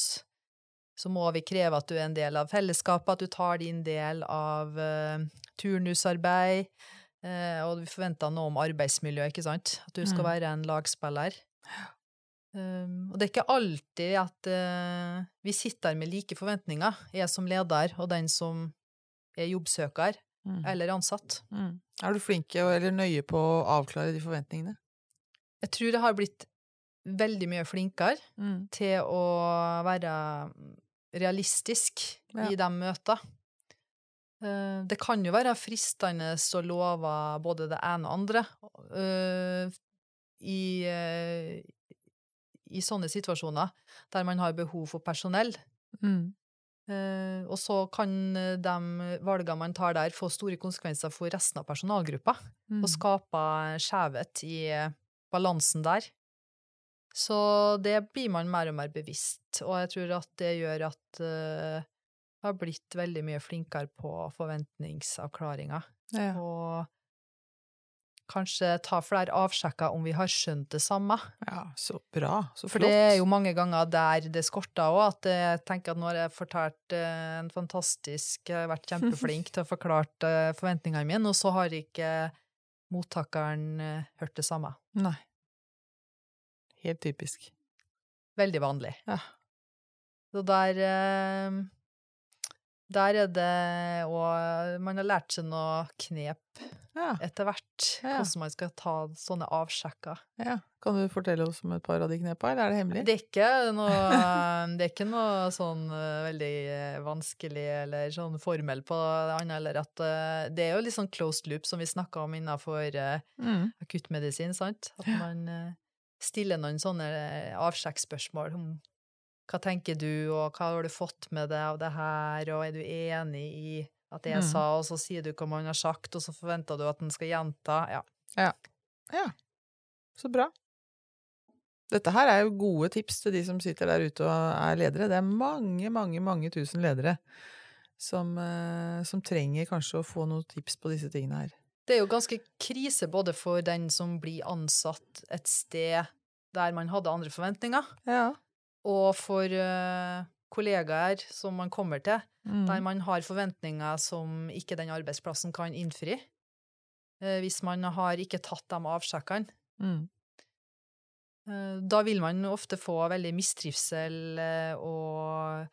så må vi kreve at du er en del av fellesskapet, at du tar din del av uh, turnusarbeid, og vi forventer noe om arbeidsmiljø, ikke sant? At du skal Mm. være en lagspiller. Um, og det er ikke alltid at uh, vi sitter med like forventninger, jeg som leder og den som er jobbsøker Mm. eller ansatt. Mm. Er du flink eller nøye på å avklare de forventningene? Jeg tror jeg har blitt veldig mye flinkere Mm. til å være realistisk Ja. i de møtene. Eh, Det kan jo være fristende å love både det ene og andre eh, i, eh, i sånne situasjoner der man har behov for personell. Mm. Og så kan de valgene man tar der, få store konsekvenser for resten av personalgruppa Mm. og skape skjevhet i balansen der. Så det blir man mer og mer bevisst, og jeg tror at det gjør at har blitt veldig mye flinkere på forventningsavklaringer. Ja. Og kanskje ta flere avsjekker om vi har skjønt det samme. ja, så bra. Så For det er jo mange ganger der det skorter òg, at jeg tenker at nå har jeg fortalt eh, en fantastisk Jeg har vært kjempeflink til å forklare eh, forventningene mine, og så har ikke mottakeren eh, hørt det samme. Nei. Helt typisk. Veldig vanlig. Ja. Så der Der er det òg man har lært seg noe knep Ja, etter hvert, Ja. hvordan man skal ta sånne avsjekker. ja. Kan du fortelle oss om et par av de knepa, eller er det hemmelig? Det er ikke noe, det er ikke noe sånn eh, veldig eh, vanskelig eller sånn formel på det andre, eller at eh, det er jo litt sånn closed loop som vi snakka om innenfor Mm. akuttmedisin, sant? At man stiller noen sånne avsjekkspørsmål om hva tenker du, og hva har du fått med deg av det her, og er du enig i at det jeg Mm. sa, og så sier du hva man har sagt, og så forventer du at den skal gjenta, ja. Ja, så bra. Dette her er jo gode tips til de som sitter der ute og er ledere. Det er mange, mange, mange tusen ledere som, eh, som trenger kanskje å få noen tips på disse tingene her. Det er jo ganske krise både for den som blir ansatt et sted der man hadde andre forventninger, Ja. Og for eh, kollegaer som man kommer til, Mm. der man har forventninger som ikke den arbeidsplassen kan innfri. Eh, hvis man har ikke tatt de avsjekkene. Mm. Eh, da vil man ofte få veldig mistrivsel, og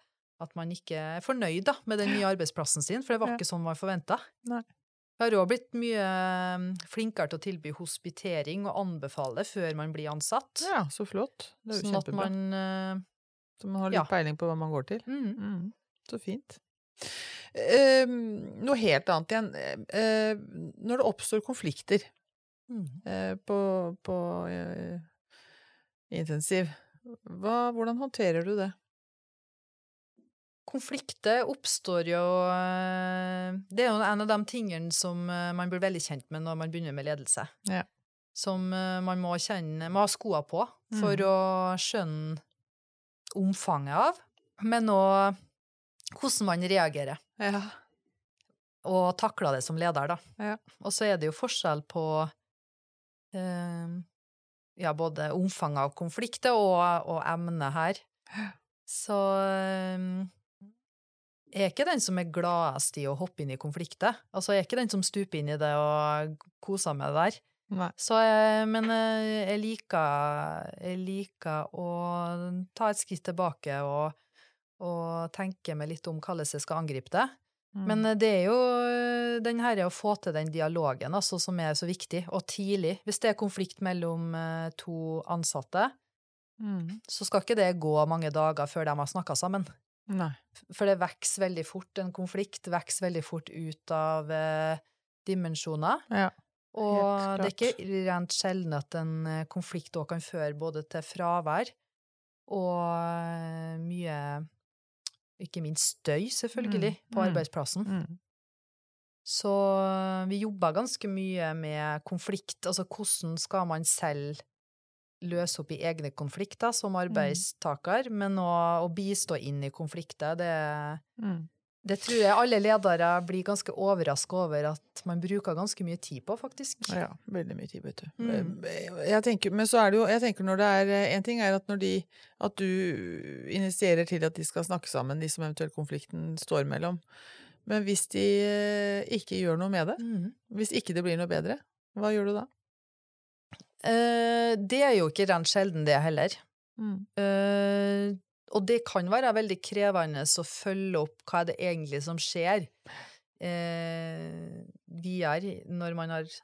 at man ikke er fornøyd da, med den nye arbeidsplassen sin, for det var Ja. ikke sånn man forventa. Jeg har òg blitt mye eh, flinkere til å tilby hospitering og anbefale før man blir ansatt. Ja, så flott. Det er jo sånn at kjempebra. man eh, Så man har litt ja. peiling på hva man går til. mm, Mm, så fint. Eh, noe helt annet igjen. Eh, når det oppstår konflikter mm. eh, på, på eh, intensiv, hva, hvordan håndterer du det? Konflikter oppstår jo eh, Det er jo en av de tingene som eh, man blir veldig kjent med når man begynner med ledelse. Ja. Som eh, man må kjenne Må ha skoa på for Mm. å skjønne omfanget av, men òg hvordan man reagerer. Ja. Og takler det som leder, da. Ja. Og så er det jo forskjell på eh, ja, både omfanget av konflikter og, og emnet her. Så eh, er ikke den som er gladest i å hoppe inn i konflikter. Altså, jeg er ikke den som stuper inn i det og koser med det der. Nei. Så jeg, men eh, jeg liker, jeg liker å ta et skritt tilbake og, og tenke meg litt om hvordan jeg skal angripe det. Mm. Men eh, det er jo eh, den her å få til den dialogen altså, som er så viktig, og tidlig. Hvis det er konflikt mellom eh, to ansatte, mm. så skal ikke det gå mange dager før de har snakka sammen. Nei. For det vokser veldig fort, en konflikt vokser veldig fort ut av eh, dimensjoner. Ja. Og det er ikke rent sjelden at en eh, konflikt òg kan føre både til fravær og eh, mye Ikke minst støy, selvfølgelig, Mm, på mm. arbeidsplassen. Mm. Så eh, vi jobber ganske mye med konflikt, altså hvordan skal man selv løse opp i egne konflikter som arbeidstaker, men å, å bistå inn i konflikter, det, Mm. Det tror jeg alle ledere blir ganske overraska over at man bruker ganske mye tid på, faktisk. Ja, veldig mye tid, vet du. Mm. Jeg tenker, men så er det jo Jeg tenker når det er En ting er at når de At du initierer til at de skal snakke sammen, de som eventuelt konflikten står mellom. Men hvis de eh, ikke gjør noe med det, Mm. hvis ikke det blir noe bedre, hva gjør du da? Eh, det er jo ikke rent sjelden, det heller. Mm. Eh, og det kan være veldig krevende å følge opp hva er det egentlig som skjer eh, videre når man har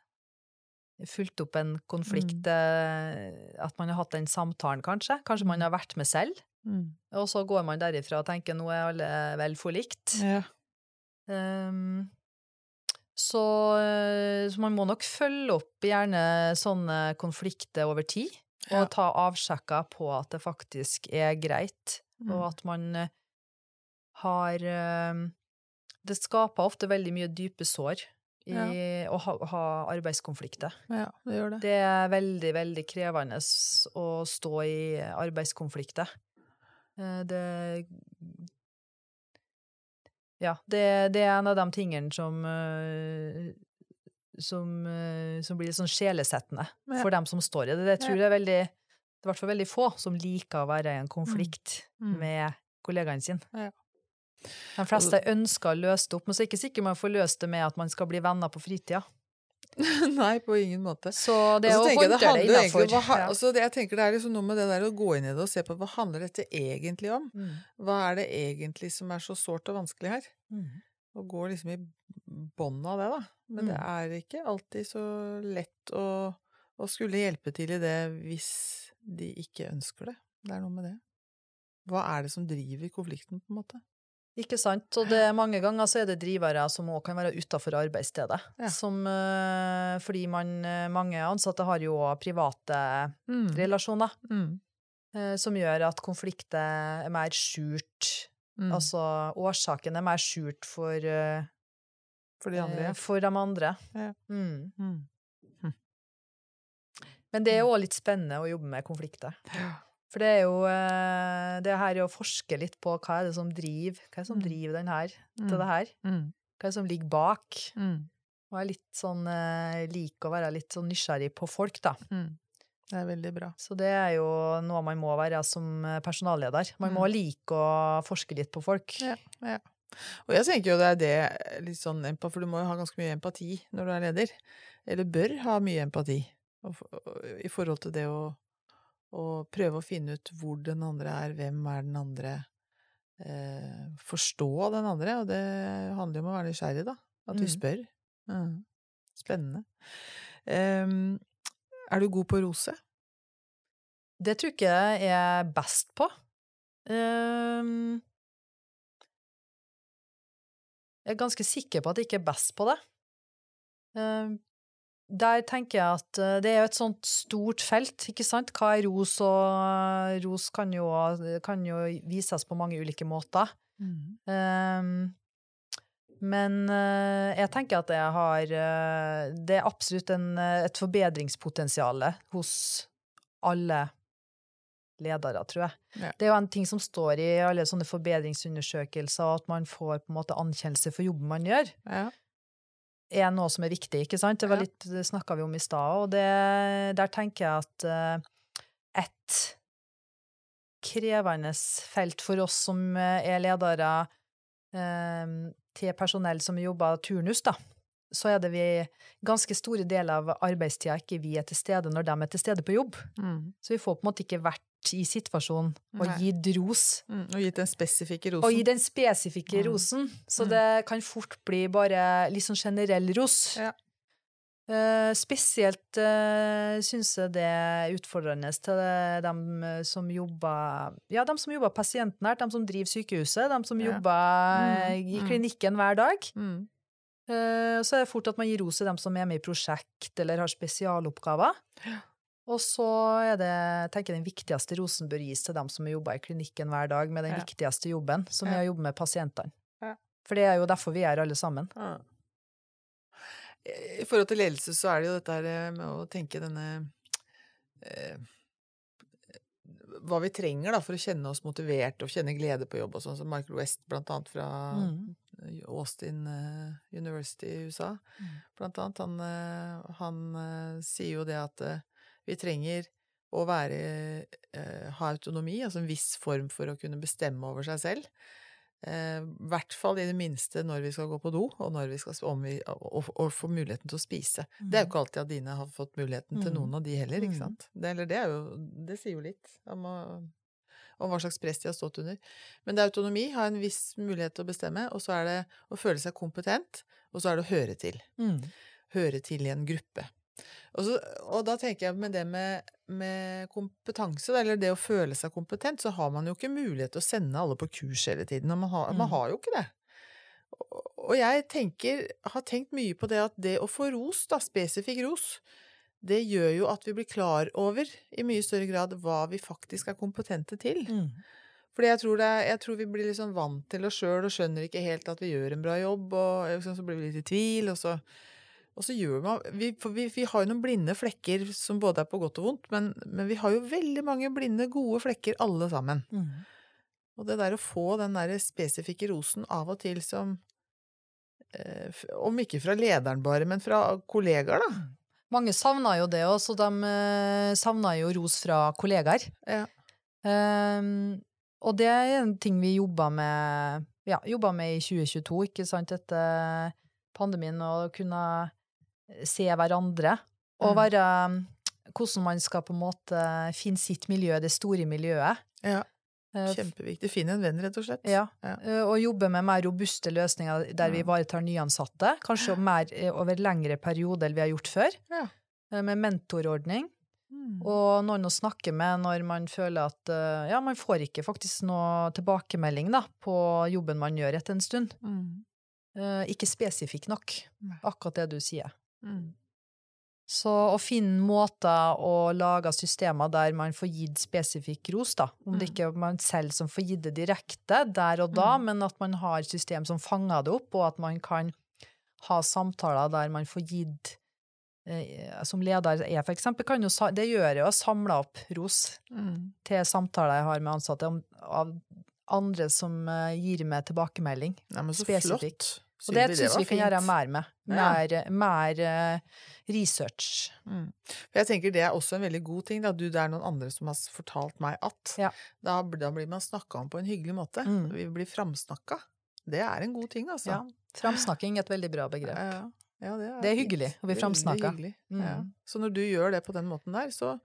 fulgt opp en konflikt, mm. at man har hatt den samtalen, kanskje. Kanskje man har vært med selv, Mm. og så går man derifra og tenker nå er alle vel forlikt. Ja. Um, så, eh, så man må nok følge opp gjerne sånne konflikter over tid, og Ja. ta avsjekker på at det faktisk er greit, Mm. og at man eh, har eh, Det skaper ofte veldig mye dype sår i å ha, ha arbeidskonflikter. ja, det gjør det. Det er veldig, veldig krevende å stå i arbeidskonflikter. Det Ja, det, det er en av de tingene som eh, som, eh, som blir litt sånn sjelesettende Ja. for dem som står i det. Det tror jeg er veldig Det er i hvert fall veldig få som liker å være i en konflikt Mm. med kollegaen sin. Ja. De fleste ønsker å løse det opp, men så er det ikke sikkert man får løst det med at man skal bli venner på fritida. Nei, på ingen måte. Så det å håndtere det jo egentlig innafor ja. altså Jeg tenker det er liksom noe med det der å gå inn i det og se på hva handler dette egentlig om? Mm. Hva er det egentlig som er så sårt og vanskelig her? Mm. Og gå liksom i bånn av det, da. Men det Mm. er ikke alltid så lett å, å skulle hjelpe til i det hvis de ikke ønsker det. Det er noe med det. Hva er det som driver konflikten, på en måte? Ikke sant? Og det, mange ganger så er det drivere som òg kan være utafor arbeidsstedet. Ja. Som, eh, fordi man, eh, mange ansatte har jo private private relasjoner, Mm. eh, som gjør at konflikter er mer skjult. Mm. Altså årsaken er mer skjult for, For de andre, for de andre. Ja. Mm. Mm. Men det er òg litt spennende å jobbe med konflikter. For det er jo eh, det her å forske litt på hva er det som driver, hva er det som Mm. driver den her Mm. til det her. Mm. Hva er det som ligger bak? Mm. Og jeg er litt sånn, eh, liker å være litt sånn nysgjerrig på folk, da. Mm. Det er veldig bra. Så det er jo noe man må være som eh, personalleder. Man må Mm. like å forske litt på folk. Ja, ja. Og jeg tenker jo det er det litt sånn For du må jo ha ganske mye empati når du er leder. Eller bør ha mye empati. I forhold til det å, å prøve å finne ut hvor den andre er, hvem er den andre. Eh, forstå den andre, og det handler jo om å være nysgjerrig, da. At vi Mm. spør. Mm. Spennende. Um, er du god på å rose? Det tror ikke jeg er best på. Um, jeg er ganske sikker på at jeg ikke er best på det. Ehm, der tenker jeg at eh, det er jo et sånt stort felt, ikke sant? Hva er ros, og ros kan jo, kan jo vises på mange ulike måter. Ehm, men eh, jeg tenker at jeg har eh, Det er absolutt en, eh, et forbedringspotensial hos alle ledere, tror jeg. Ja. Det er jo en ting som står i alle sånne forbedringsundersøkelser, at man får på en måte anerkjennelse for jobben man gjør, Ja. Er noe som er viktig, ikke sant? Det var litt, det snakka vi om i stad, og det, der tenker jeg at eh, et krevende felt for oss som eh, er ledere eh, til personell som jobber turnus, da, så er det vi ganske store deler av arbeidstida ikke vi er til stede når de er til stede på jobb. Mm. Så vi får på en måte ikke vært i situasjonen og Nei. gitt ros. Mm. Og gitt den spesifikke rosen. Og gitt den spesifikke Mm. rosen. Så Mm. det kan fort bli bare litt sånn generell ros. Ja. Uh, spesielt uh, syns jeg det er utfordrende til dem eh, som jobber Ja, dem som jobber pasientnært, dem som driver sykehuset, dem som Ja. jobber eh, Mm, i mm. klinikken hver dag. Mm. Eh, så er det fort at man gir ros til dem som er med i prosjekt eller har spesialoppgaver. Og så er det, tenker jeg den viktigste rosen bør gis til dem som jobber i klinikken hver dag med den Ja. viktigste jobben, som er å jobbe med pasientene. Ja. For det er jo derfor vi er alle sammen. Ja. I forhold til ledelse så er det jo dette her med å tenke denne eh, hva vi trenger da, for å kjenne oss motivert og kjenne glede på jobb, og sånn som Michael West, blant annet fra Mm. Austin eh, University i USA. Mm. Blant annet. Han, eh, han eh, sier jo det at eh, vi trenger å være eh, ha autonomi, altså en viss form for å kunne bestemme over seg selv. I hvert fall i det minste når vi skal gå på do, og, når vi skal, om vi, og, og få muligheten til å spise. Det er jo ikke alltid at dine har fått muligheten til Mm. noen av de heller, ikke Mm. sant? Det, eller det er jo Det sier jo litt om, å- om hva slags press de har stått under. Men det er autonomi, ha en viss mulighet til å bestemme, og så er det å føle seg kompetent, og så er det å høre til. Mm. Høre til i en gruppe. Og, så, og da tenker jeg med det med, med kompetanse, eller det å føle seg kompetent, så har man jo ikke mulighet til å sende alle på kurs hele tiden. Og man har, man Mm. har jo ikke det. Og, og jeg tenker, har tenkt mye på det at det å få ros, da, spesifikk ros, det gjør jo at vi blir klar over i mye større grad hva vi faktisk er kompetente til. Mm. Fordi jeg tror, det jeg tror vi blir litt sånn vant til oss sjøl og skjønner ikke helt at vi gjør en bra jobb, og liksom, så blir vi litt i tvil, og så, og så gjør man vi, vi, vi har jo noen blinde flekker som både er på godt og vondt, men, men vi har jo veldig mange blinde, gode flekker alle sammen. Mm. Og det der å få den der spesifikke rosen av og til som eh, Om ikke fra lederen bare, men fra kollegaer, da. Mange savner jo det òg, så de eh, savner jo ros fra kollegaer. Ja. Ehm, og det er en ting vi jobba med, ja, med i 2022, ikke sant, etter pandemien, å kunne se hverandre. Og Mm. være Hvordan man skal på en måte finne sitt miljø, det store miljøet. Ja, Eh, Kjempeviktig. Finn en venn, rett og slett. Ja. Ja. eh, Og jobbe med mer robuste løsninger der vi Mm. ivaretar nyansatte. Kanskje mer eh, over lengre perioder enn vi har gjort før. Ja. Med mentorordning. Mm. Og noen å snakke med når man føler at ja, man får ikke faktisk noe tilbakemelding da, på jobben man gjør etter en stund. Mm. Ikke spesifikk nok, akkurat det du sier. Mm. Så å finne måter å lage systemer der man får gitt spesifikk ros, da. Om det Mm. ikke er man selv som får gitt det direkte der og da, Mm. men at man har system som fanger det opp, og at man kan ha samtaler der man får gitt eh, Som leder er for eksempel, kan jo, det gjør jo å samle opp ros Mm. til samtaler jeg har med ansatte om, av andre som eh, gir meg tilbakemelding. Nei, men så Spesifikk. flott. Og det Sylvi, syns vi kan gjøre mer med. Ja. Mer, mer eh, research. Mm. Jeg tenker det er også en veldig god ting. Da. Du, det er noen andre som har fortalt meg at. Ja. Da, da blir man snakka om på en hyggelig måte. Mm. Vi blir framsnakka. Det er en god ting, altså. Ja. Framsnakking er et veldig bra begrep. Ja, ja, det, er Det er hyggelig å bli framsnakka. Mm. Så når du gjør det på den måten der, så,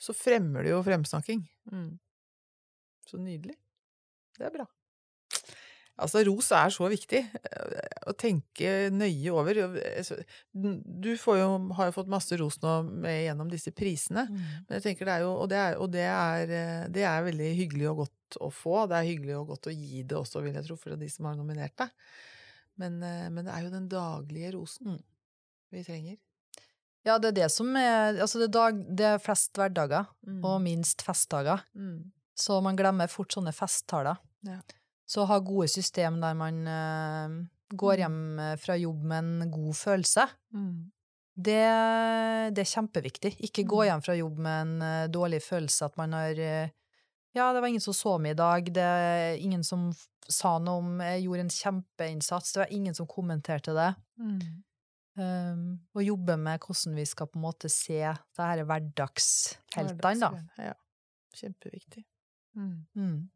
så fremmer du jo fremsnakking. Mm. Så nydelig. Det er bra. Altså, ros er så viktig. eh, Å tenke nøye over. Altså, Du får jo, har jo fått masse ros nå med, gjennom disse prisene. Mm. Men jeg tenker det er jo, og, det er, og det, er, eh, det er veldig hyggelig og godt å få. Det er hyggelig og godt å gi det også, vil jeg tro, for de som har nominert deg. Men, eh, men det er jo den daglige rosen Mm. vi trenger. Ja, det er det som er Altså, det er, dag, det er flest hverdager Mm. og minst festdager. Mm. Så man glemmer fort sånne festtaler. Ja. Så ha gode system der man uh, går Mm. hjem eh, fra jobb med en god følelse. Mm. Det, det er kjempeviktig. Ikke gå Mm. hjem fra jobb med en uh, dårlig følelse at man har uh, Ja, det var ingen som så meg i dag. Det er ingen som sa noe om Jeg gjorde en kjempeinnsats. Det var ingen som kommenterte det. Mm. Um, og jobbe med hvordan vi skal på en måte se det her hverdagsheltene, da. Ja. Kjempeviktig. Mm. Mm.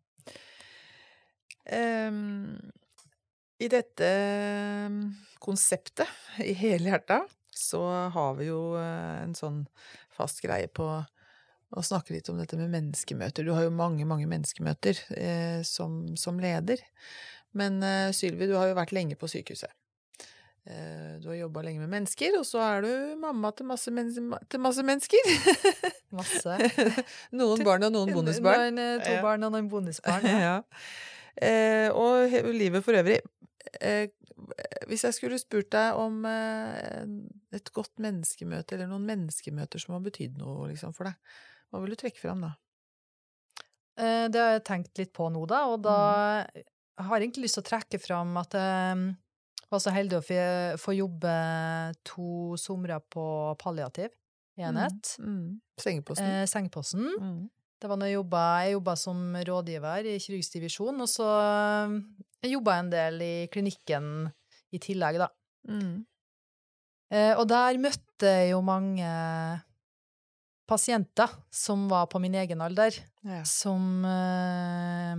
Ehm, I dette konseptet, i hele hjertet, så har vi jo eh, en sånn fast greie på å snakke litt om dette med menneskemøter. Du har jo mange, mange menneskemøter eh, som, som leder. Men eh, Sylvi, du har jo vært lenge på sykehuset. Eh, du har jobba lenge med mennesker, og så er du mamma til masse, men til masse mennesker. Masse. noen barn og noen bonusbarn. Noen, To barn og noen bonusbarn. Ja. Eh, og livet for øvrig. Eh, hvis jeg skulle spurt deg om eh, et godt menneskemøte, eller noen menneskemøter som har betydd noe liksom, for deg, hva vil du trekke fram da? Eh, Det har jeg tenkt litt på nå, da, og da Mm. har jeg egentlig lyst til å trekke fram at jeg var så heldig å få- jobbe to somre på palliativ enhet. Mm. Mm. Sengeposten? Eh, sengeposten. Det var når jeg jobba, jeg jobba som rådgiver i kirurgisk divisjon, og så jeg jobba jeg en del i klinikken i tillegg, da. Mm. Eh, og der møtte jeg jo mange pasienter som var på min egen alder, Ja. som eh,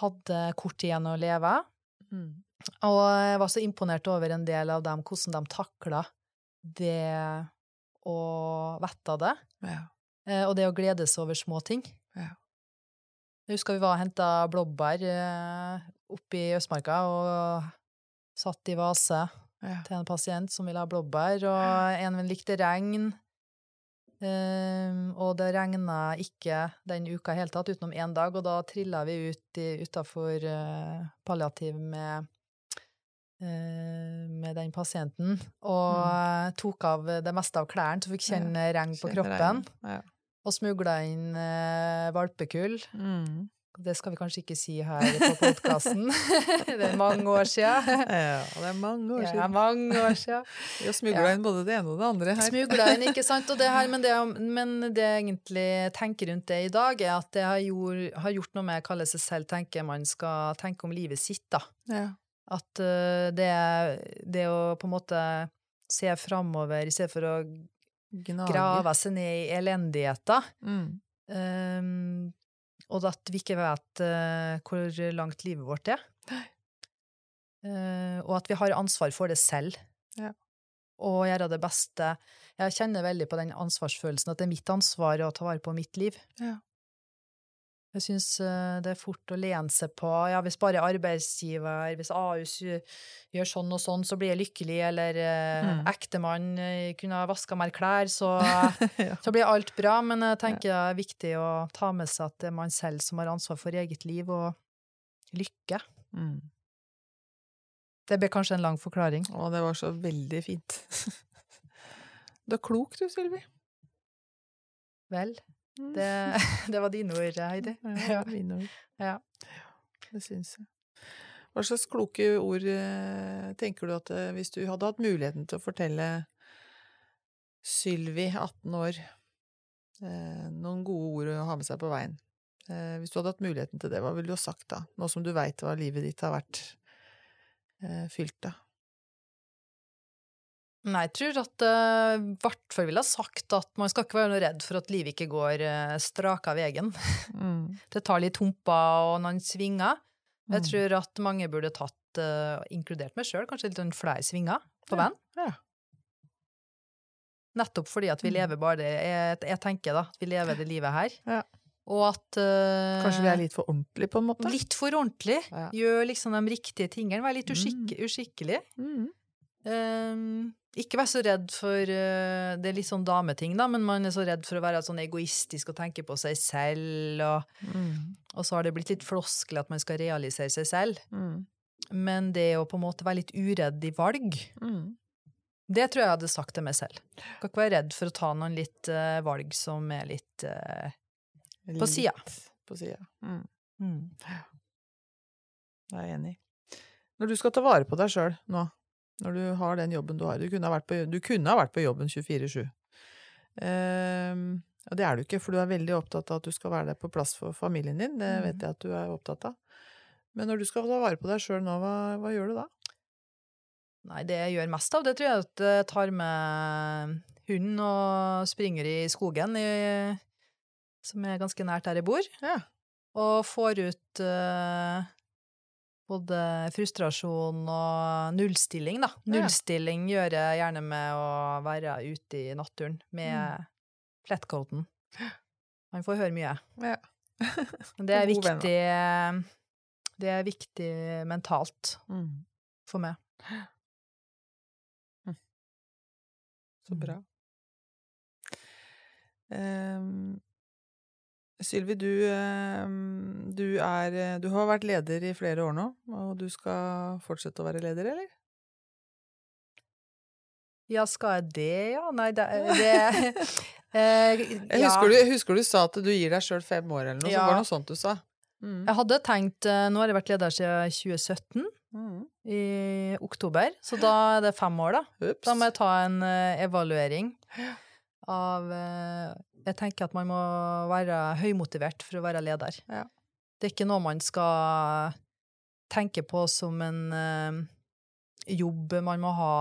hadde kort igjen å leve. Mm. Og jeg var så imponert over en del av dem, hvordan de takla det å vite det, Ja. Eh, og det å glede seg over små ting. Ja. Jeg husker vi var og henta blåbær eh, oppe i Østmarka, og satt i vase Ja. til en pasient som ville ha blåbær, og en likte regn. Um, og det regna ikke den uka i hele tatt, utenom én dag, og da trilla vi ut utafor uh, palliativ med, uh, med den pasienten, og mm. tok av det meste av klærne, så fikk kjenne regn på Kjenner kroppen, regn. Ja. Og smugla inn eh, valpekull. Mm. Det skal vi kanskje ikke si her på podkasten. det er mange år sia. ja, det er mange år Ja, siden. mange år sia. Vi har smugla Ja. inn både det ene og det andre her. Smugla inn, ikke sant? Og det her, men, det, men det jeg egentlig tenker rundt det i dag, er at det har, gjort, har gjort noe med kalle seg selv tenker man skal tenke om livet sitt, da. Ja. At uh, det, det å på en måte se framover i stedet for å Gnage. grave seg ned i elendigheter, Mm. Um, og at vi ikke vet uh, hvor langt livet vårt er. Uh, og at vi har ansvar for det selv. Ja. Og gjøre det beste. Jeg kjenner veldig på den ansvarsfølelsen, at det er mitt ansvar å ta vare på mitt liv. Ja. Jeg syns det er fort å lene seg på ja, hvis bare arbeidsgiver, hvis Ahus gjør sånn og sånn, så blir jeg lykkelig, eller eh, Mm. ektemann eh, kunne ha vaska mer klær, så, Ja. så blir alt bra. Men jeg tenker det er viktig å ta med seg at det er man selv som har ansvar for eget liv og lykke. Mm. Det ble kanskje en lang forklaring. Å, det var så veldig fint. Du er klok du, Sylvi. Vel. Det, det var dine ord, Heidi. Ja, mine ord. Ja. Det syns jeg. Hva slags kloke ord eh, tenker du at eh, hvis du hadde hatt muligheten til å fortelle Sylvi, 18 år, eh, noen gode ord å ha med seg på veien? Hvis du hadde hatt muligheten til det, hva ville du ha sagt da? Nå som du veit hva livet ditt har vært fylt av. Nei, jeg tror at eh, i hvert fall ville ha sagt at man skal ikke være noe redd for at livet ikke går uh, straka veien. Mm. Det tar litt humper og noen svinger. Jeg Mm. tror at mange burde tatt, uh, inkludert meg sjøl, kanskje litt sånn flere svinger på Ja, veien. ja. Nettopp fordi at vi Mm. lever bare jeg, jeg tenker da, at vi lever det livet her. Ja. Og at uh, Kanskje vi er litt for ordentlige, på en måte? litt for ordentlig. Ja. Gjør liksom de riktige tingene. Vær litt Mm. uskik uskikkelig. Mm. Ehm, ikke vær så redd for uh, Det er litt sånn dameting, da, men man er så redd for å være sånn egoistisk og tenke på seg selv, og, Mm. og så har det blitt litt floskel at man skal realisere seg selv. Mm. Men det å på en måte være litt uredd i valg, Mm. det tror jeg jeg hadde sagt til meg selv. Skal ikke være redd for å ta noen litt uh, valg som er litt uh, På sida. På sida. Mm. mm. Det er enig. Når du skal ta vare på deg sjøl nå, når du har den jobben du har Du kunne ha vært på, ha vært på jobben 24-7. Ehm, og det er du ikke, for du er veldig opptatt av at du skal være der på plass for familien din. Det vet jeg at du er opptatt av. Men når du skal ta vare på deg sjøl nå, hva, hva gjør du da? Nei, det jeg gjør mest av, det tror jeg at jeg tar med hunden og springer i skogen, i, som er ganske nært der jeg bor, Ja. og får ut eh, både frustrasjon og nullstilling, da. Ja. Nullstilling gjør jeg gjerne med å være ute i naturen med Mm. flettcoaten. Man får høre mye. Ja. Det er viktig Det er viktig mentalt Mm. for meg. Så Mm. bra. Ehm, Sylvi, du, ehm, du er Du har vært leder i flere år nå, og du skal fortsette å være leder, eller? Ja, skal jeg det, ja? Nei, det, det eh, Jeg ja. husker, du, jeg husker du sa at du gir deg sjøl fem år, eller noe. Så var det noe sånt du sa. Mm. Jeg hadde tenkt eh, Nå har jeg vært leder siden 2017, Mm. i oktober, så da er det fem år, da. Ups. Da må jeg ta en eh, evaluering av eh, Jeg tenker at man må være høymotivert for å være leder. Ja. Det er ikke noe man skal tenke på som en eh, jobb man må ha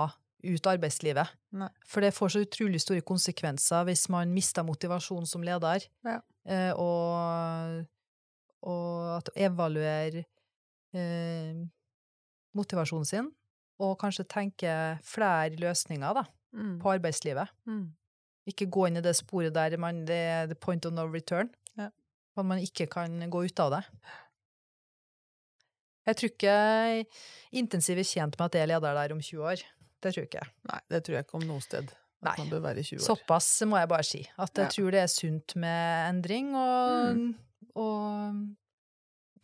ut arbeidslivet. Nei. For det får så utrolig store konsekvenser hvis man mister motivasjon som leder. Ja. Eh, og, og at å evaluere eh, motivasjonen sin, og kanskje tenke flere løsninger da, Mm. på arbeidslivet. Mm. Ikke gå inn i det sporet der man, det er the point of no return. Ja. At man ikke kan gå ut av det. Jeg tror ikke intensiv er tjent med at jeg er leder der om 20 år. Det tror jeg ikke. Nei, det tror jeg ikke om noe sted. At Nei. man bør være 20 år. Såpass må jeg bare si. At jeg Ja. tror det er sunt med endring, og, og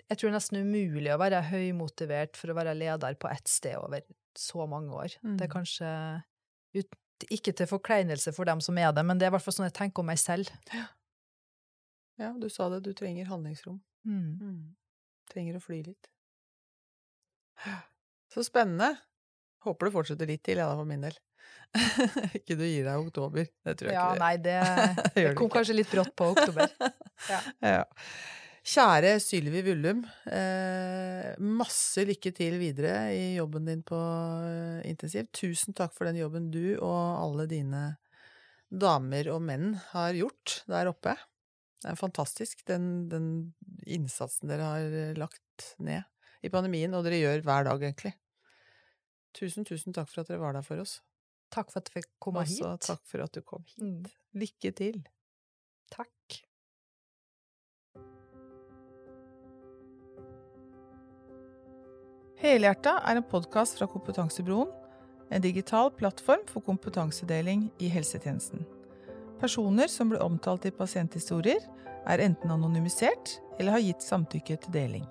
jeg tror det er nesten umulig å være høymotivert for å være leder på ett sted over så mange år. Mm. Det er kanskje ut, ikke til forkleinelse for dem som er det, men det er i hvert fall sånn jeg tenker om meg selv. Ja, du sa det, du trenger handlingsrom. Mm. Trenger å fly litt. Så spennende. Håper du fortsetter litt til, jeg da, for min del. ikke du gir deg i oktober. Det tror jeg Ja, ikke. nei, det, det det kom kanskje litt brått på oktober. Ja. Ja. Kjære Sylvi Vullum, eh, masse lykke til videre i jobben din på eh, intensiv. Tusen takk for den jobben du og alle dine damer og menn har gjort der oppe. Det er fantastisk, den, den innsatsen dere har eh, lagt ned i pandemien, og dere gjør hver dag, egentlig. Tusen, tusen takk for at dere var der for oss. Takk for at du fikk komme Også hit. takk for at du kom hit. Mm. Lykke til. Takk. Helhjerta er en podkast fra Kompetansebroen, en digital plattform for kompetansedeling i helsetjenesten. Personer som blir omtalt i pasienthistorier, er enten anonymisert eller har gitt samtykke til deling.